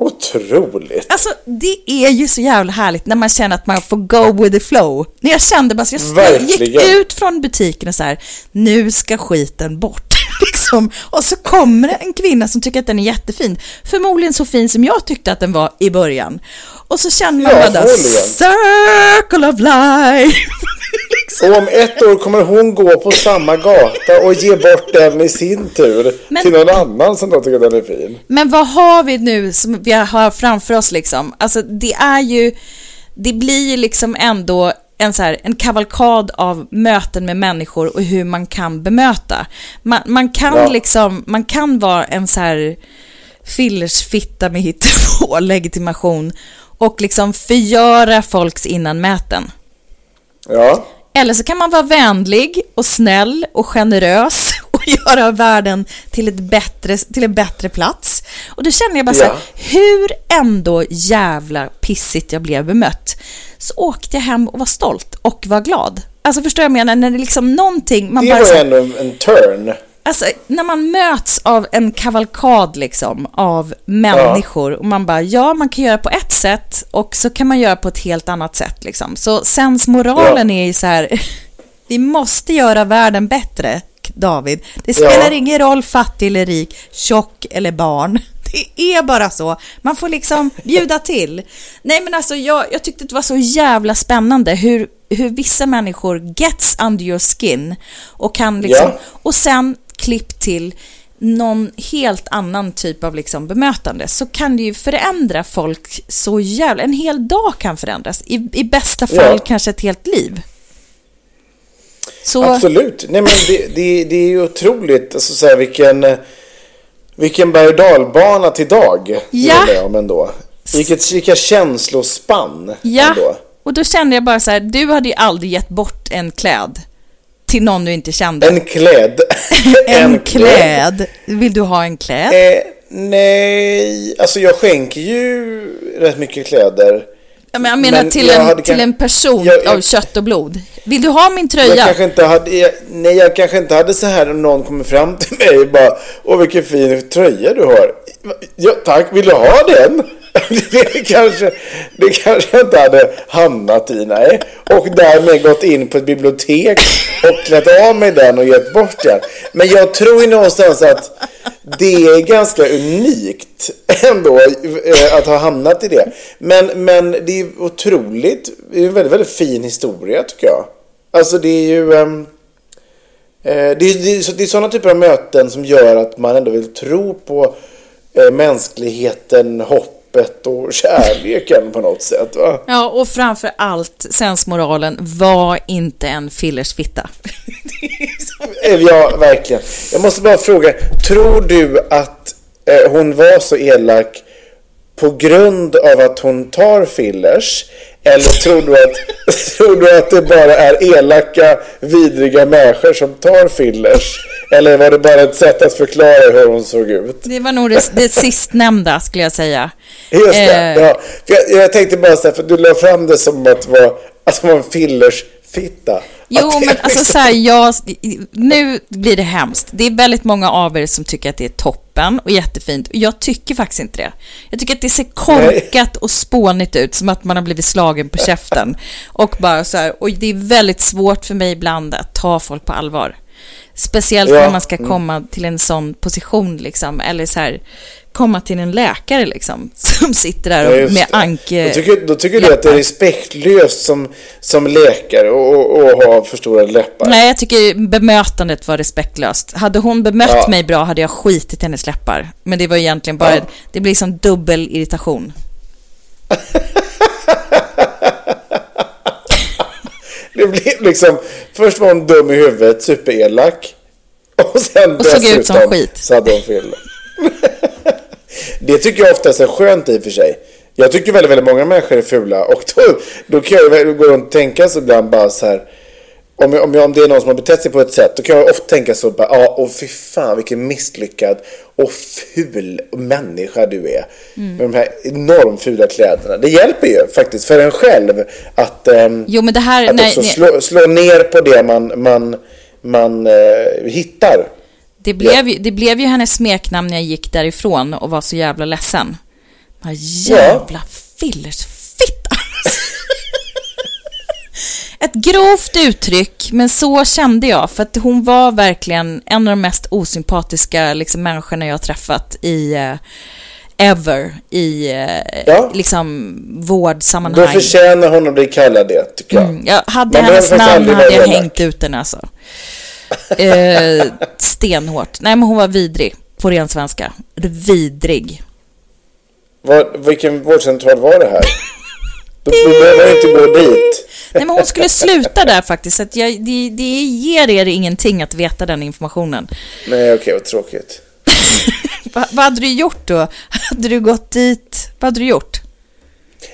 Otroligt. Alltså det är ju så jävla härligt när man känner att man får go with the flow. När jag kände bara jag Verkligen. gick ut från butiken och så här, nu ska skiten bort. [laughs] liksom. Och så kommer det en kvinna som tycker att den är jättefin. Förmodligen så fin som jag tyckte att den var i början. Och så känner man Ja, bara circle of life. [laughs] liksom. Och om ett år kommer hon gå på samma gata och ge bort den i sin tur Men- till någon annan som då tycker den är fin. Men vad har vi nu som vi har framför oss liksom? Alltså det är ju, det blir ju liksom ändå en, så här, en kavalkad av möten med människor och hur man kan bemöta. Man, man kan Ja. liksom, man kan vara en så här fillersfitta med hittepå [laughs] legitimation och liksom förgöra folks innanmäten. Ja. Eller så kan man vara vänlig och snäll och generös [laughs] och göra världen till, ett bättre, till en bättre plats. Och då känner jag bara så här, Ja. hur ändå jävla pissigt jag blev bemött, så åkte jag hem och var stolt och var glad. Alltså förstår jag menar? När det är liksom någonting man Det bara... var så här- ändå en, en turn. Alltså, när man möts av en kavalkad liksom, av människor och man bara, ja, man kan göra på ett sätt och så kan man göra på ett helt annat sätt. Liksom. Så sensmoralen är ju så här, [laughs] vi måste göra världen bättre, David. Det spelar ingen roll fattig eller rik, tjock eller barn. [laughs] Det är bara så. Man får liksom bjuda till. Nej men alltså jag, jag tyckte det var så jävla spännande hur, hur vissa människor gets under your skin och kan liksom, Ja. och sen klipp till någon helt annan typ av liksom bemötande så kan det ju förändra folk så jävla... En hel dag kan förändras. I, i bästa fall Ja. kanske ett helt liv. Så, Absolut. Nej, men det, det, det är ju otroligt alltså, så här, vilken, vilken berg och dalbana till dag Ja. med om ändå. Vilket, vilka känslospann ja, ändå. och då kände jag bara så här, du hade ju aldrig gett bort en kläd till någon du inte kände. En klädd. [laughs] En kläd. Vill du ha en kläd? Eh, nej, alltså jag skänker ju rätt mycket kläder. Ja, men jag menar men till, jag en, hade till en person jag- jag- av kött och blod. Vill du ha min Jag tröja? kanske inte hade, jag, nej jag kanske inte hade så här om någon kommer fram till mig och bara Åh vilken fin tröja du har. Ja tack, vill du ha den? [laughs] Det kanske, det kanske jag inte hade hamnat i, nej. Och därmed gått in på ett bibliotek och klätt av mig den och gett bort den. Men jag tror ju någonstans att det är ganska unikt ändå eh, att ha hamnat i det. Men, men det är otroligt, det är en väldigt, väldigt fin historia tycker jag. Alltså det är ju... Um, det, är, det, är, sådana typer av möten som gör att man ändå vill tro på eh, mänskligheten, hopp hoppet och kärleken på något sätt. Va? Ja, och framför allt sensmoralen, var inte en fillersfitta. [laughs] Ja, verkligen. Jag måste bara fråga, tror du att eh, hon var så elak på grund av att hon tar fillers? Eller tror du att, [laughs] tror du att det bara är elaka, vidriga människor som tar fillers? Eller var det bara ett sätt att förklara hur hon såg ut? Det var nog det, det sistnämnda, skulle jag säga. Just det, Eh, ja. Jag, jag tänkte bara så här, för du la fram det som att det var, att det var en fillersfitta. Jo, men alltså så här, jag, nu blir det hemskt. Det är väldigt många av er som tycker att det är toppen och jättefint. Jag tycker faktiskt inte det. Jag tycker att det ser korkat och spånigt ut, som att man har blivit slagen på käften. Och bara så här, och det är väldigt svårt för mig ibland att ta folk på allvar. Speciellt Ja, när man ska mm. komma till en sån position, liksom. Eller så här, komma till en läkare, liksom. [laughs] Som sitter där och, med anke... Då tycker, då tycker du att det är respektlöst som, som läkare och ha förstorade läppar? Nej, jag tycker bemötandet var respektlöst. Hade hon bemött Ja. mig bra hade jag skitit hennes läppar. Men det var egentligen bara, Ja. det blir som dubbel irritation. [laughs] Det blir liksom, först var hon dum i huvudet, superelak. Och sen Och såg ut som skit. så hade hon fel. [laughs] Det tycker jag oftast är skönt i och för sig. Jag tycker väldigt, väldigt många människor är fula och då, då kan jag gå runt och tänka så ibland bara så här. Om, jag, om, jag, om det är någon som har betett sig på ett sätt då kan jag ofta tänka så bara, ja, och fy fan vilken misslyckad och ful människa du är. Mm. Med de här enormt fula kläderna. Det hjälper ju faktiskt för en själv att, ähm, jo, men det här, att nej, också nej. Slå, slå ner på det man, man, man äh, hittar. Det blev, ju, det blev ju hennes smeknamn när jag gick därifrån och var så jävla ledsen. Bara, jävla ja. fillersfitta. Ett grovt uttryck, men så kände jag. För att hon var verkligen en av de mest osympatiska liksom, människorna jag har träffat i uh, ever i uh, ja. liksom, vårdsammanhang. Då förtjänar hon att bli kallad det, tycker jag. Mm, jag hade Man hennes namn hade jag hängt ut den alltså. uh, stenhårt. Nej, men hon var vidrig på ren svenska. Vidrig. Var, vilken vårdcentral var det här? [laughs] Då behöver inte gå dit. Nej, men hon skulle sluta där faktiskt. Så att jag, det, det ger er ingenting att veta den informationen. Nej, okej, okay, vad tråkigt. [laughs] vad, vad hade du gjort då? Hade du gått dit? Vad hade du gjort?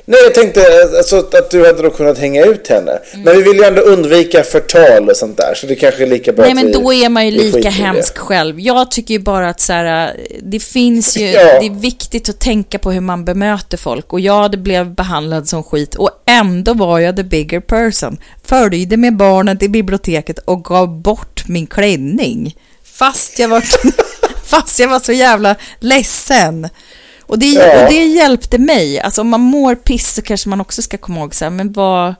Nej, jag tänkte alltså, att du hade då kunnat hänga ut henne. Mm. Men vi vill ju ändå undvika förtal och sånt där. Så det kanske är lika bra Nej, men då är man ju lika hemsk själv. Jag tycker ju bara att så här, det finns ju, ja. det är viktigt att tänka på hur man bemöter folk. Och jag det blev behandlad som skit och ändå var jag the bigger person. Följde med barnen till biblioteket och gav bort min klänning. Fast jag var, [laughs] fast jag var så jävla ledsen. Och det, och det hjälpte mig. Alltså om man mår piss så kanske man också ska komma ihåg så här, men vad...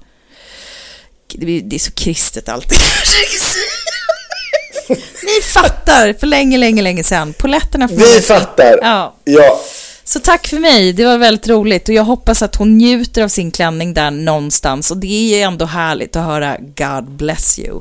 Det är så kristet alltid. Ni fattar, för länge, länge, länge sedan. Poletterna Vi fattar. Ja. ja. Så tack för mig, det var väldigt roligt och jag hoppas att hon njuter av sin klänning där någonstans och det är ändå härligt att höra God bless you.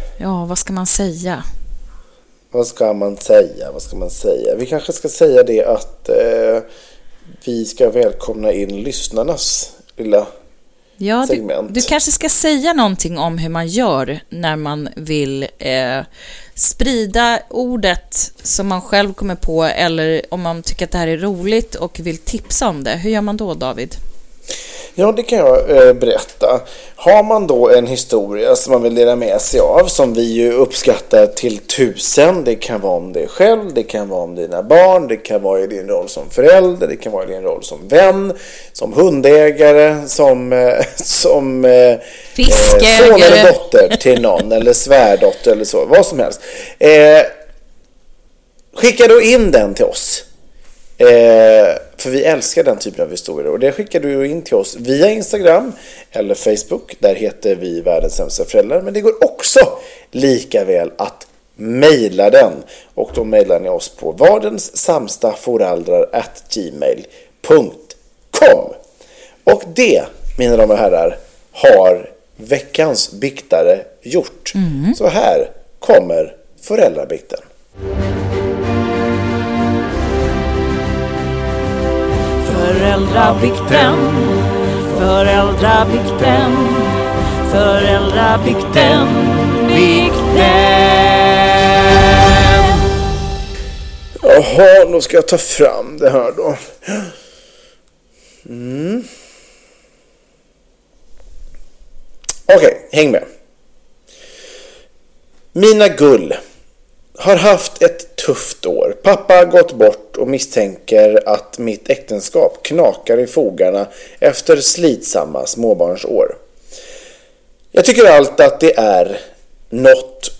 Ja, vad ska man säga? Vad ska man säga? Vad ska man säga? Vi kanske ska säga det att eh, vi ska välkomna in lyssnarnas lilla ja, segment. Du, du, kanske ska säga någonting om hur man gör när man vill eh, sprida ordet som man själv kommer på eller om man tycker att det här är roligt och vill tipsa om det. Hur gör man då, David? Ja, det kan jag eh, berätta. Har man då en historia som man vill dela med sig av, som vi ju uppskattar till tusen. Det kan vara om dig själv, det kan vara om dina barn, det kan vara i din roll som förälder, det kan vara i din roll som vän, som hundägare, som, eh, som eh, son eller dotter till någon, eller svärdotter eller så, vad som helst. Skicka då in den till oss. Eh, för vi älskar den typen av historier och det skickar du in till oss via Instagram eller Facebook. Där heter vi Världens sämsta föräldrar. Men det går också lika väl att mejla den. Och då mejlar ni oss på gmail.com. Och det, mina damer och herrar, har veckans biktare gjort. Så här kommer föräldrabikten. Föräldrabikten, föräldrabikten, föräldrabikten, bikten. Jaha, då ska jag ta fram det här då. Mm. Okej, häng med. Mina gull har haft ett tufft år. Pappa har gått bort och misstänker att mitt äktenskap knakar i fogarna efter slitsamma småbarnsår. Jag tycker allt att det är något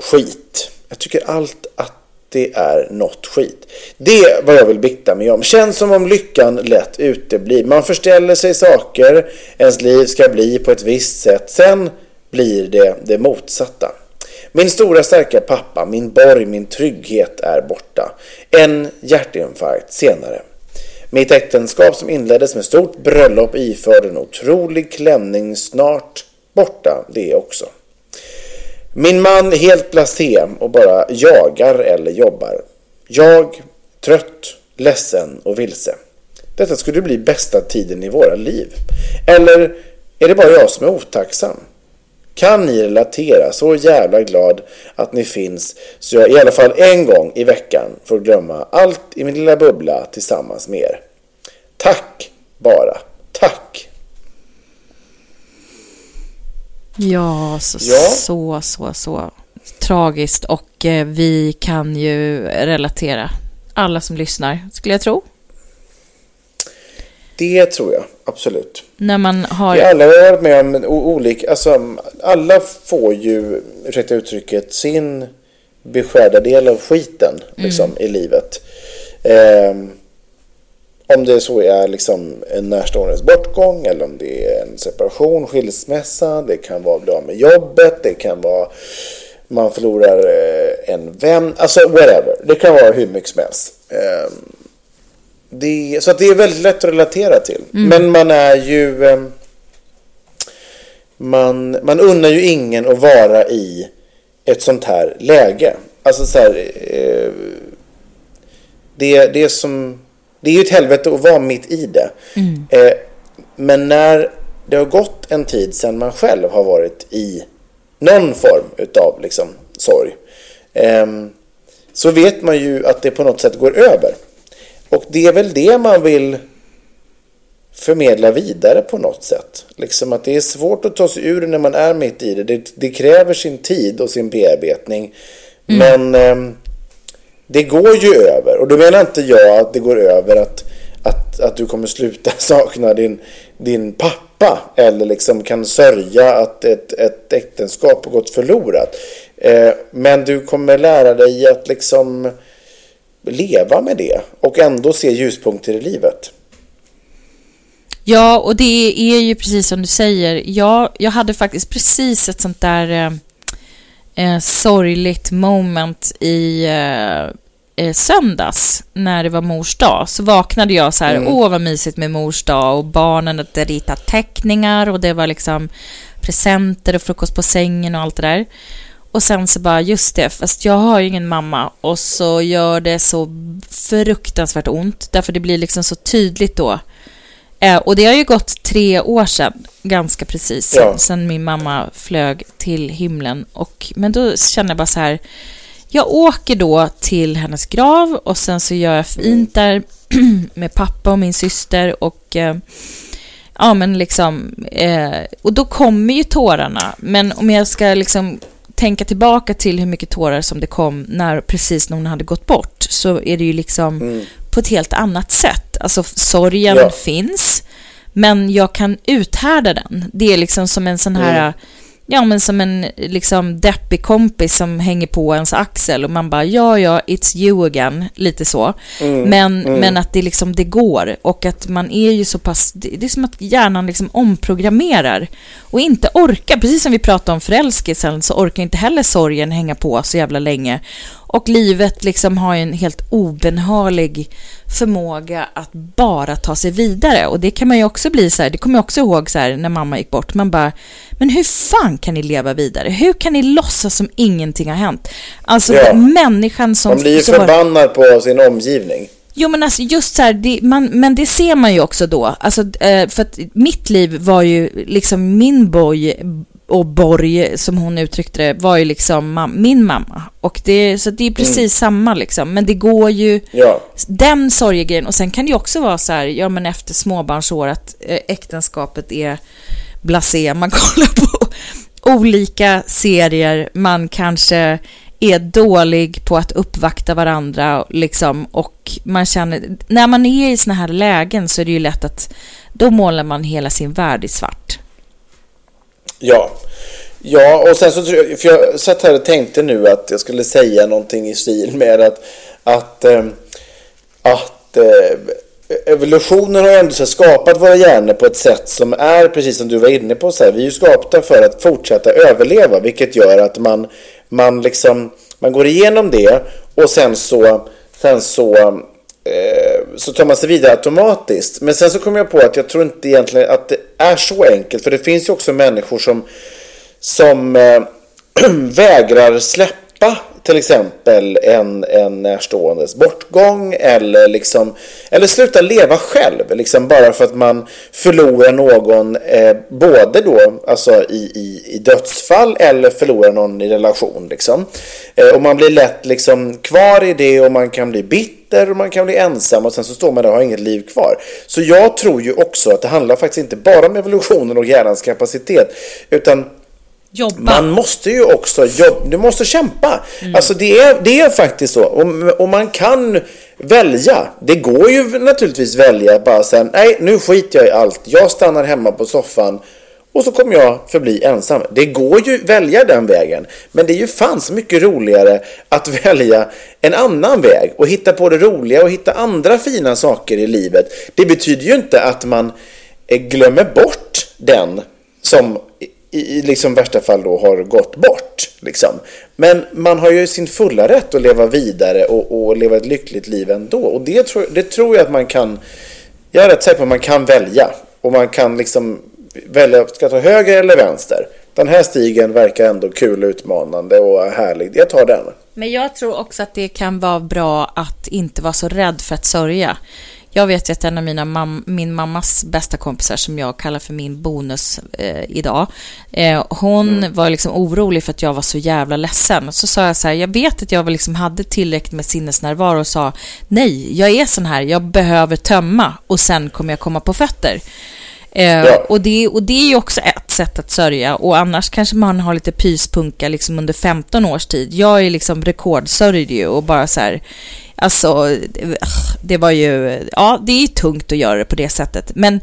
skit. Jag tycker allt att det är något skit. Det är vad jag vill bikta mig om. Känns som om lyckan lätt uteblir. Man förställer sig saker, ens liv ska bli på ett visst sätt. Sen blir det det motsatta. Min stora starka pappa, min borg, min trygghet är borta. En hjärtinfarkt senare. Mitt äktenskap som inleddes med stort bröllop iförd en otrolig klänning snart borta det också. Min man helt blasé och bara jagar eller jobbar. Jag trött, ledsen och vilse. Detta skulle bli bästa tiden i våra liv. Eller är det bara jag som är otacksam? Kan ni relatera? Så jävla glad att ni finns så jag i alla fall en gång i veckan får glömma allt i min lilla bubbla tillsammans med er. Tack bara. Tack. Ja, så, Ja. så, så, så tragiskt och eh, vi kan ju relatera. Alla som lyssnar, skulle jag tro. Det tror jag absolut. När man har... Vi alla har varit med om olika, alltså alla får ju, ursäkta uttrycket, sin beskärda del av skiten liksom, i livet. Ehm, om det så är liksom en närståendes bortgång eller om det är en separation, skilsmässa, det kan vara av med jobbet, det kan vara man förlorar eh, en vän, alltså whatever. Det kan vara hur mycket som helst. Ehm, det, så att det är väldigt lätt att relatera till. Men man är ju... eh, Man, man unnar ju ingen att vara i ett sånt här läge. Alltså så här... eh, Det, det är som... Det är ju ett helvete att vara mitt i det. Eh, Men när det har gått en tid sedan man själv har varit i någon form utav liksom sorg. ehm, Så vet man ju att det på något sätt går över. Och det är väl det man vill förmedla vidare på något sätt. Liksom att det är svårt att ta sig ur när man är mitt i det. Det, det kräver sin tid och sin bearbetning. Men ehm, det går ju över. Och då menar inte jag att det går över att, att, att du kommer sluta [laughs] sakna din, din pappa. Eller liksom kan sörja att ett, ett äktenskap har gått förlorat. Eh, men du kommer lära dig att liksom leva med det och ändå se ljuspunkter i livet. Ja, och det är ju precis som du säger. Jag, jag hade faktiskt precis ett sånt där eh, eh, sorgligt moment i eh, eh, söndags när det var mors dag. Så vaknade jag så här, åh vad mysigt med mors dag och barnen hade ritat teckningar och det var liksom presenter och frukost på sängen och allt det där. Och sen så bara, just det, fast jag har ju ingen mamma och så gör det så fruktansvärt ont därför det blir liksom så tydligt då Eh, och det har ju gått tre år sedan, ganska precis, Ja. sen min mamma flög till himlen. Och, men då känner jag bara så här, jag åker då till hennes grav och sen så gör jag fint där [clears throat] med pappa och min syster och eh, ja men liksom, eh, och då kommer ju tårarna. Men om jag ska liksom tänka tillbaka till hur mycket tårar som det kom när precis när hon hade gått bort så är det ju liksom på ett helt annat sätt. Alltså sorgen Ja. finns, men jag kan uthärda den. Det är liksom som en sån här, ja men som en liksom deppig kompis som hänger på ens axel och man bara ja ja, it's you again, lite så. Men, men att det liksom, det går och att man är ju så pass, det, det är som att hjärnan liksom omprogrammerar och inte orkar, precis som vi pratade om förälskelsen så orkar inte heller sorgen hänga på så jävla länge. Och livet liksom har ju en helt obenhörlig förmåga att bara ta sig vidare. Och det kan man ju också bli så här, det kommer jag också ihåg så här när mamma gick bort. Man bara, men hur fan kan ni leva vidare? Hur kan ni låtsas som ingenting har hänt? Alltså Ja. människan som... Man blir ju förbannad på sin omgivning. Jo men alltså just så här, det, man, men det ser man ju också då. Alltså, eh, för att mitt liv var ju liksom min boj och borg, som hon uttryckte det, var ju liksom mam- min mamma. Och det, så det är precis samma liksom. Men det går ju, Ja. den sorgegrejen. Och sen kan det ju också vara så här, ja men efter småbarnsår att eh, äktenskapet är blasé. Man [laughs] kollar på olika serier, man kanske är dålig på att uppvakta varandra liksom och man känner, när man är i såna här lägen så är det ju lätt att då målar man hela sin värld i svart. Ja. Ja, och sen så tror jag, för jag satt här och tänkte nu att jag skulle säga någonting i stil med att, att, eh, att eh, evolutionen har ändå så skapat våra hjärnor på ett sätt som är, precis som du var inne på, så här, vi är ju skapta för att fortsätta överleva, vilket gör att man, man liksom, man går igenom det och sen så, sen så Eh, så tar man sig vidare automatiskt. Men sen så kom jag på att jag tror inte egentligen att det är så enkelt. För det finns ju också människor som, som äh, [clears throat] vägrar släppa till exempel en, en närståendes bortgång eller, liksom, eller sluta leva själv. Liksom bara för att man förlorar någon eh, både då alltså i, i, i dödsfall eller förlorar någon i relation. Liksom. Eh, och man blir lätt liksom kvar i det och man kan bli bitter och man kan bli ensam och sen så står man där och har inget liv kvar. Så jag tror ju också att det handlar faktiskt inte bara om evolutionen och hjärnans kapacitet utan Jobba. man måste ju också jobba, du måste kämpa. Alltså det är, det är faktiskt så. Och, och man kan välja. Det går ju naturligtvis välja bara sen, nej nu skiter jag i allt. Jag stannar hemma på soffan och så kommer jag förbli ensam. Det går ju att välja den vägen. Men det är ju fan så mycket roligare att [laughs] välja en annan väg och hitta på det roliga och hitta andra fina saker i livet. Det betyder ju inte att man eh, glömmer bort den som i, i liksom värsta fall då har gått bort. Liksom. Men man har ju sin fulla rätt att leva vidare och, och leva ett lyckligt liv ändå. Och det tror, det tror jag att man kan, jag är rätt säker på att man kan välja. Och man kan liksom välja, ska jag ta höger eller vänster? Den här stigen verkar ändå kul, utmanande och härlig. Jag tar den. Men jag tror också att det kan vara bra att inte vara så rädd för att sörja. Jag vet ju att en av mina mam min mammas bästa kompisar som jag kallar för min bonus eh, idag, eh, hon var liksom orolig för att jag var så jävla ledsen. Så sa jag så här, jag vet att jag liksom hade tillräckligt med sinnesnärvaro och sa nej, jag är sån här, jag behöver tömma och sen kommer jag komma på fötter. Eh, Ja. och, det, och det är ju också ett sätt att sörja och annars kanske man har lite pyspunka liksom under 15 års tid. Jag är liksom rekordsörjd ju och bara så här, alltså det- var ju, ja det är tungt att göra det på det sättet. Men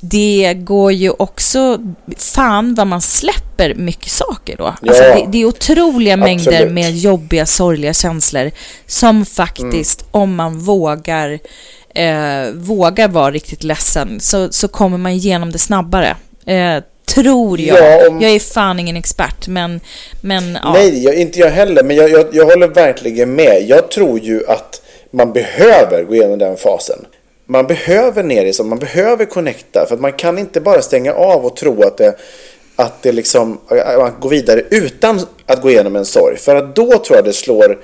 det går ju också, fan vad man släpper mycket saker då. Alltså Ja. det, det är otroliga mängder Absolut. med jobbiga, sorgliga känslor som faktiskt, om man vågar eh, vågar vara riktigt ledsen så, så kommer man igenom det snabbare. Eh, tror jag. Ja, om- Jag är fan ingen expert, men... men ja. Nej, jag, inte jag heller. Men jag, jag, jag håller verkligen med. Jag tror ju att man behöver gå igenom den fasen. Man behöver ner i så, man behöver connecta. För att man kan inte bara stänga av och tro att det, att det liksom, att går vidare utan att gå igenom en sorg. För att då tror jag det slår,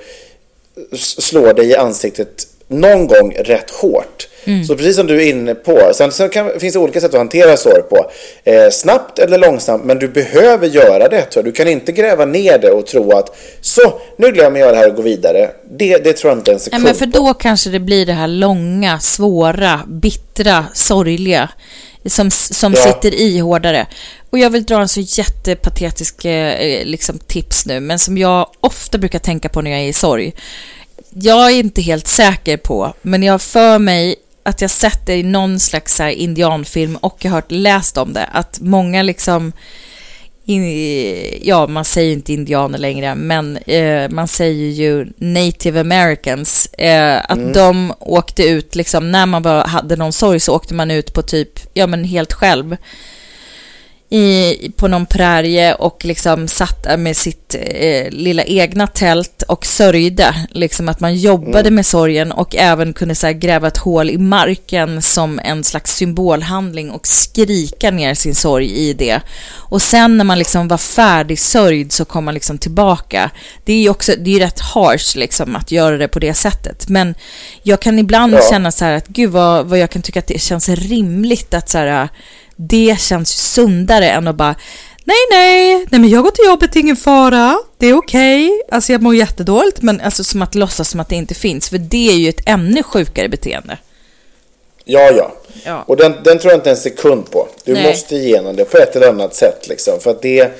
slår dig i ansiktet någon gång rätt hårt. Så precis som du är inne på. Sen, sen kan, finns det olika sätt att hantera sorg på. Eh, snabbt eller långsamt. Men du behöver göra det. Tror jag. Du kan inte gräva ner det och tro att så, nu glömmer jag det här och går vidare. Det, det tror jag inte en Nej, sekund men för då kanske det blir det här långa, svåra, bittra, sorgliga som, som Ja. sitter i hårdare. Och jag vill dra en så jättepatetisk eh, liksom, tips nu, men som jag ofta brukar tänka på när jag är i sorg. Jag är inte helt säker på, men jag för mig att jag sett det i någon slags här indianfilm och jag har hört läst om det, att många liksom in, ja, man säger inte indianer längre, men eh, man säger ju native americans. Eh, att de åkte ut, liksom, när man bara hade någon sorg så åkte man ut på typ, ja men helt själv. I, på någon prärie och liksom satt med sitt eh, lilla egna tält och sörjde. Liksom att man jobbade mm. med sorgen och även kunde så här, gräva ett hål i marken som en slags symbolhandling och skrika ner sin sorg i det. Och sen när man liksom var färdig sörjd så kom man liksom tillbaka. Det är ju också, det är rätt harsh liksom att göra det på det sättet. Men jag kan ibland ja. känna så här att gud vad, vad jag kan tycka att det känns rimligt att så här det känns ju sundare än att bara Nej, nej, nej men jag går till jobbet, ingen fara, det är okej. Okay. Alltså jag mår jättedåligt, men alltså som att låtsas som att det inte finns, för det är ju ett ännu sjukare beteende. Ja, ja. ja. Och den, den tror jag inte en sekund på. Du nej. måste igenom det på ett eller annat sätt liksom, för att det,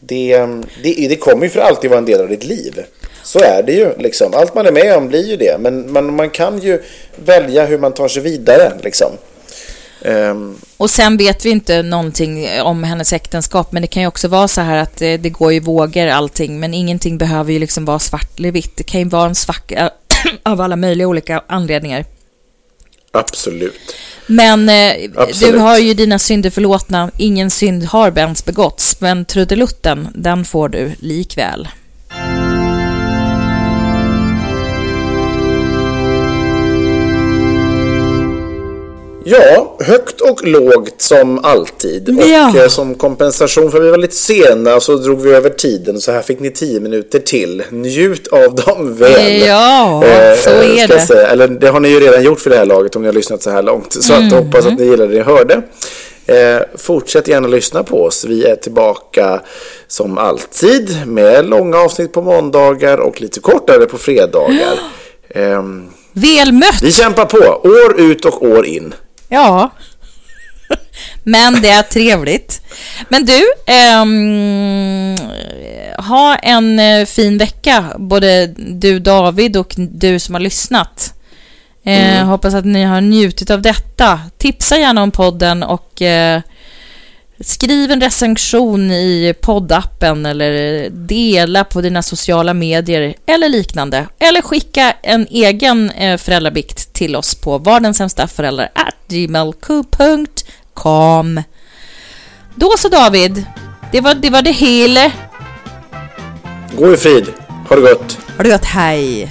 det, det, det kommer ju för alltid vara en del av ditt liv. Så är det ju liksom. Allt man är med om blir ju det, men man, man kan ju välja hur man tar sig vidare liksom. Um, och sen vet vi inte någonting om hennes äktenskap, men det kan ju också vara så här att det, det går i vågor allting, men ingenting behöver ju liksom vara svart eller vitt. Det kan ju vara en svacka [clears throat] av alla möjliga olika anledningar. Absolut. Men eh, Absolut. du har ju dina synder förlåtna. Ingen synd har ens begåtts, men trudelutten, den får du likväl. Ja, högt och lågt som alltid. Ja. Och eh, som kompensation för att vi var lite sena så drog vi över tiden. Så här fick ni tio minuter till. Njut av dem väl. Ja, eh, så är det. Säga. Eller det har ni ju redan gjort för det här laget om ni har lyssnat så här långt. Så mm. att, hoppas att ni gillade det ni hörde. Eh, fortsätt gärna lyssna på oss. Vi är tillbaka som alltid med långa avsnitt på måndagar och lite kortare på fredagar. Eh, Väl mött! Vi kämpar på, år ut och år in. Ja, men det är trevligt. Men du, um, ha en eh, fin vecka, både du David och du som har lyssnat. Eh, mm. hoppas att ni har njutit av detta. Tipsa gärna om podden och uh, Skriv en recension i poddappen eller dela på dina sociala medier eller liknande. Eller skicka en egen eh, föräldrabikt till oss på vardensämstaföräldrar.gmail.com Då så David, det var det, var det hela. Gå i frid. Ha det gott. Ha det gott, hej.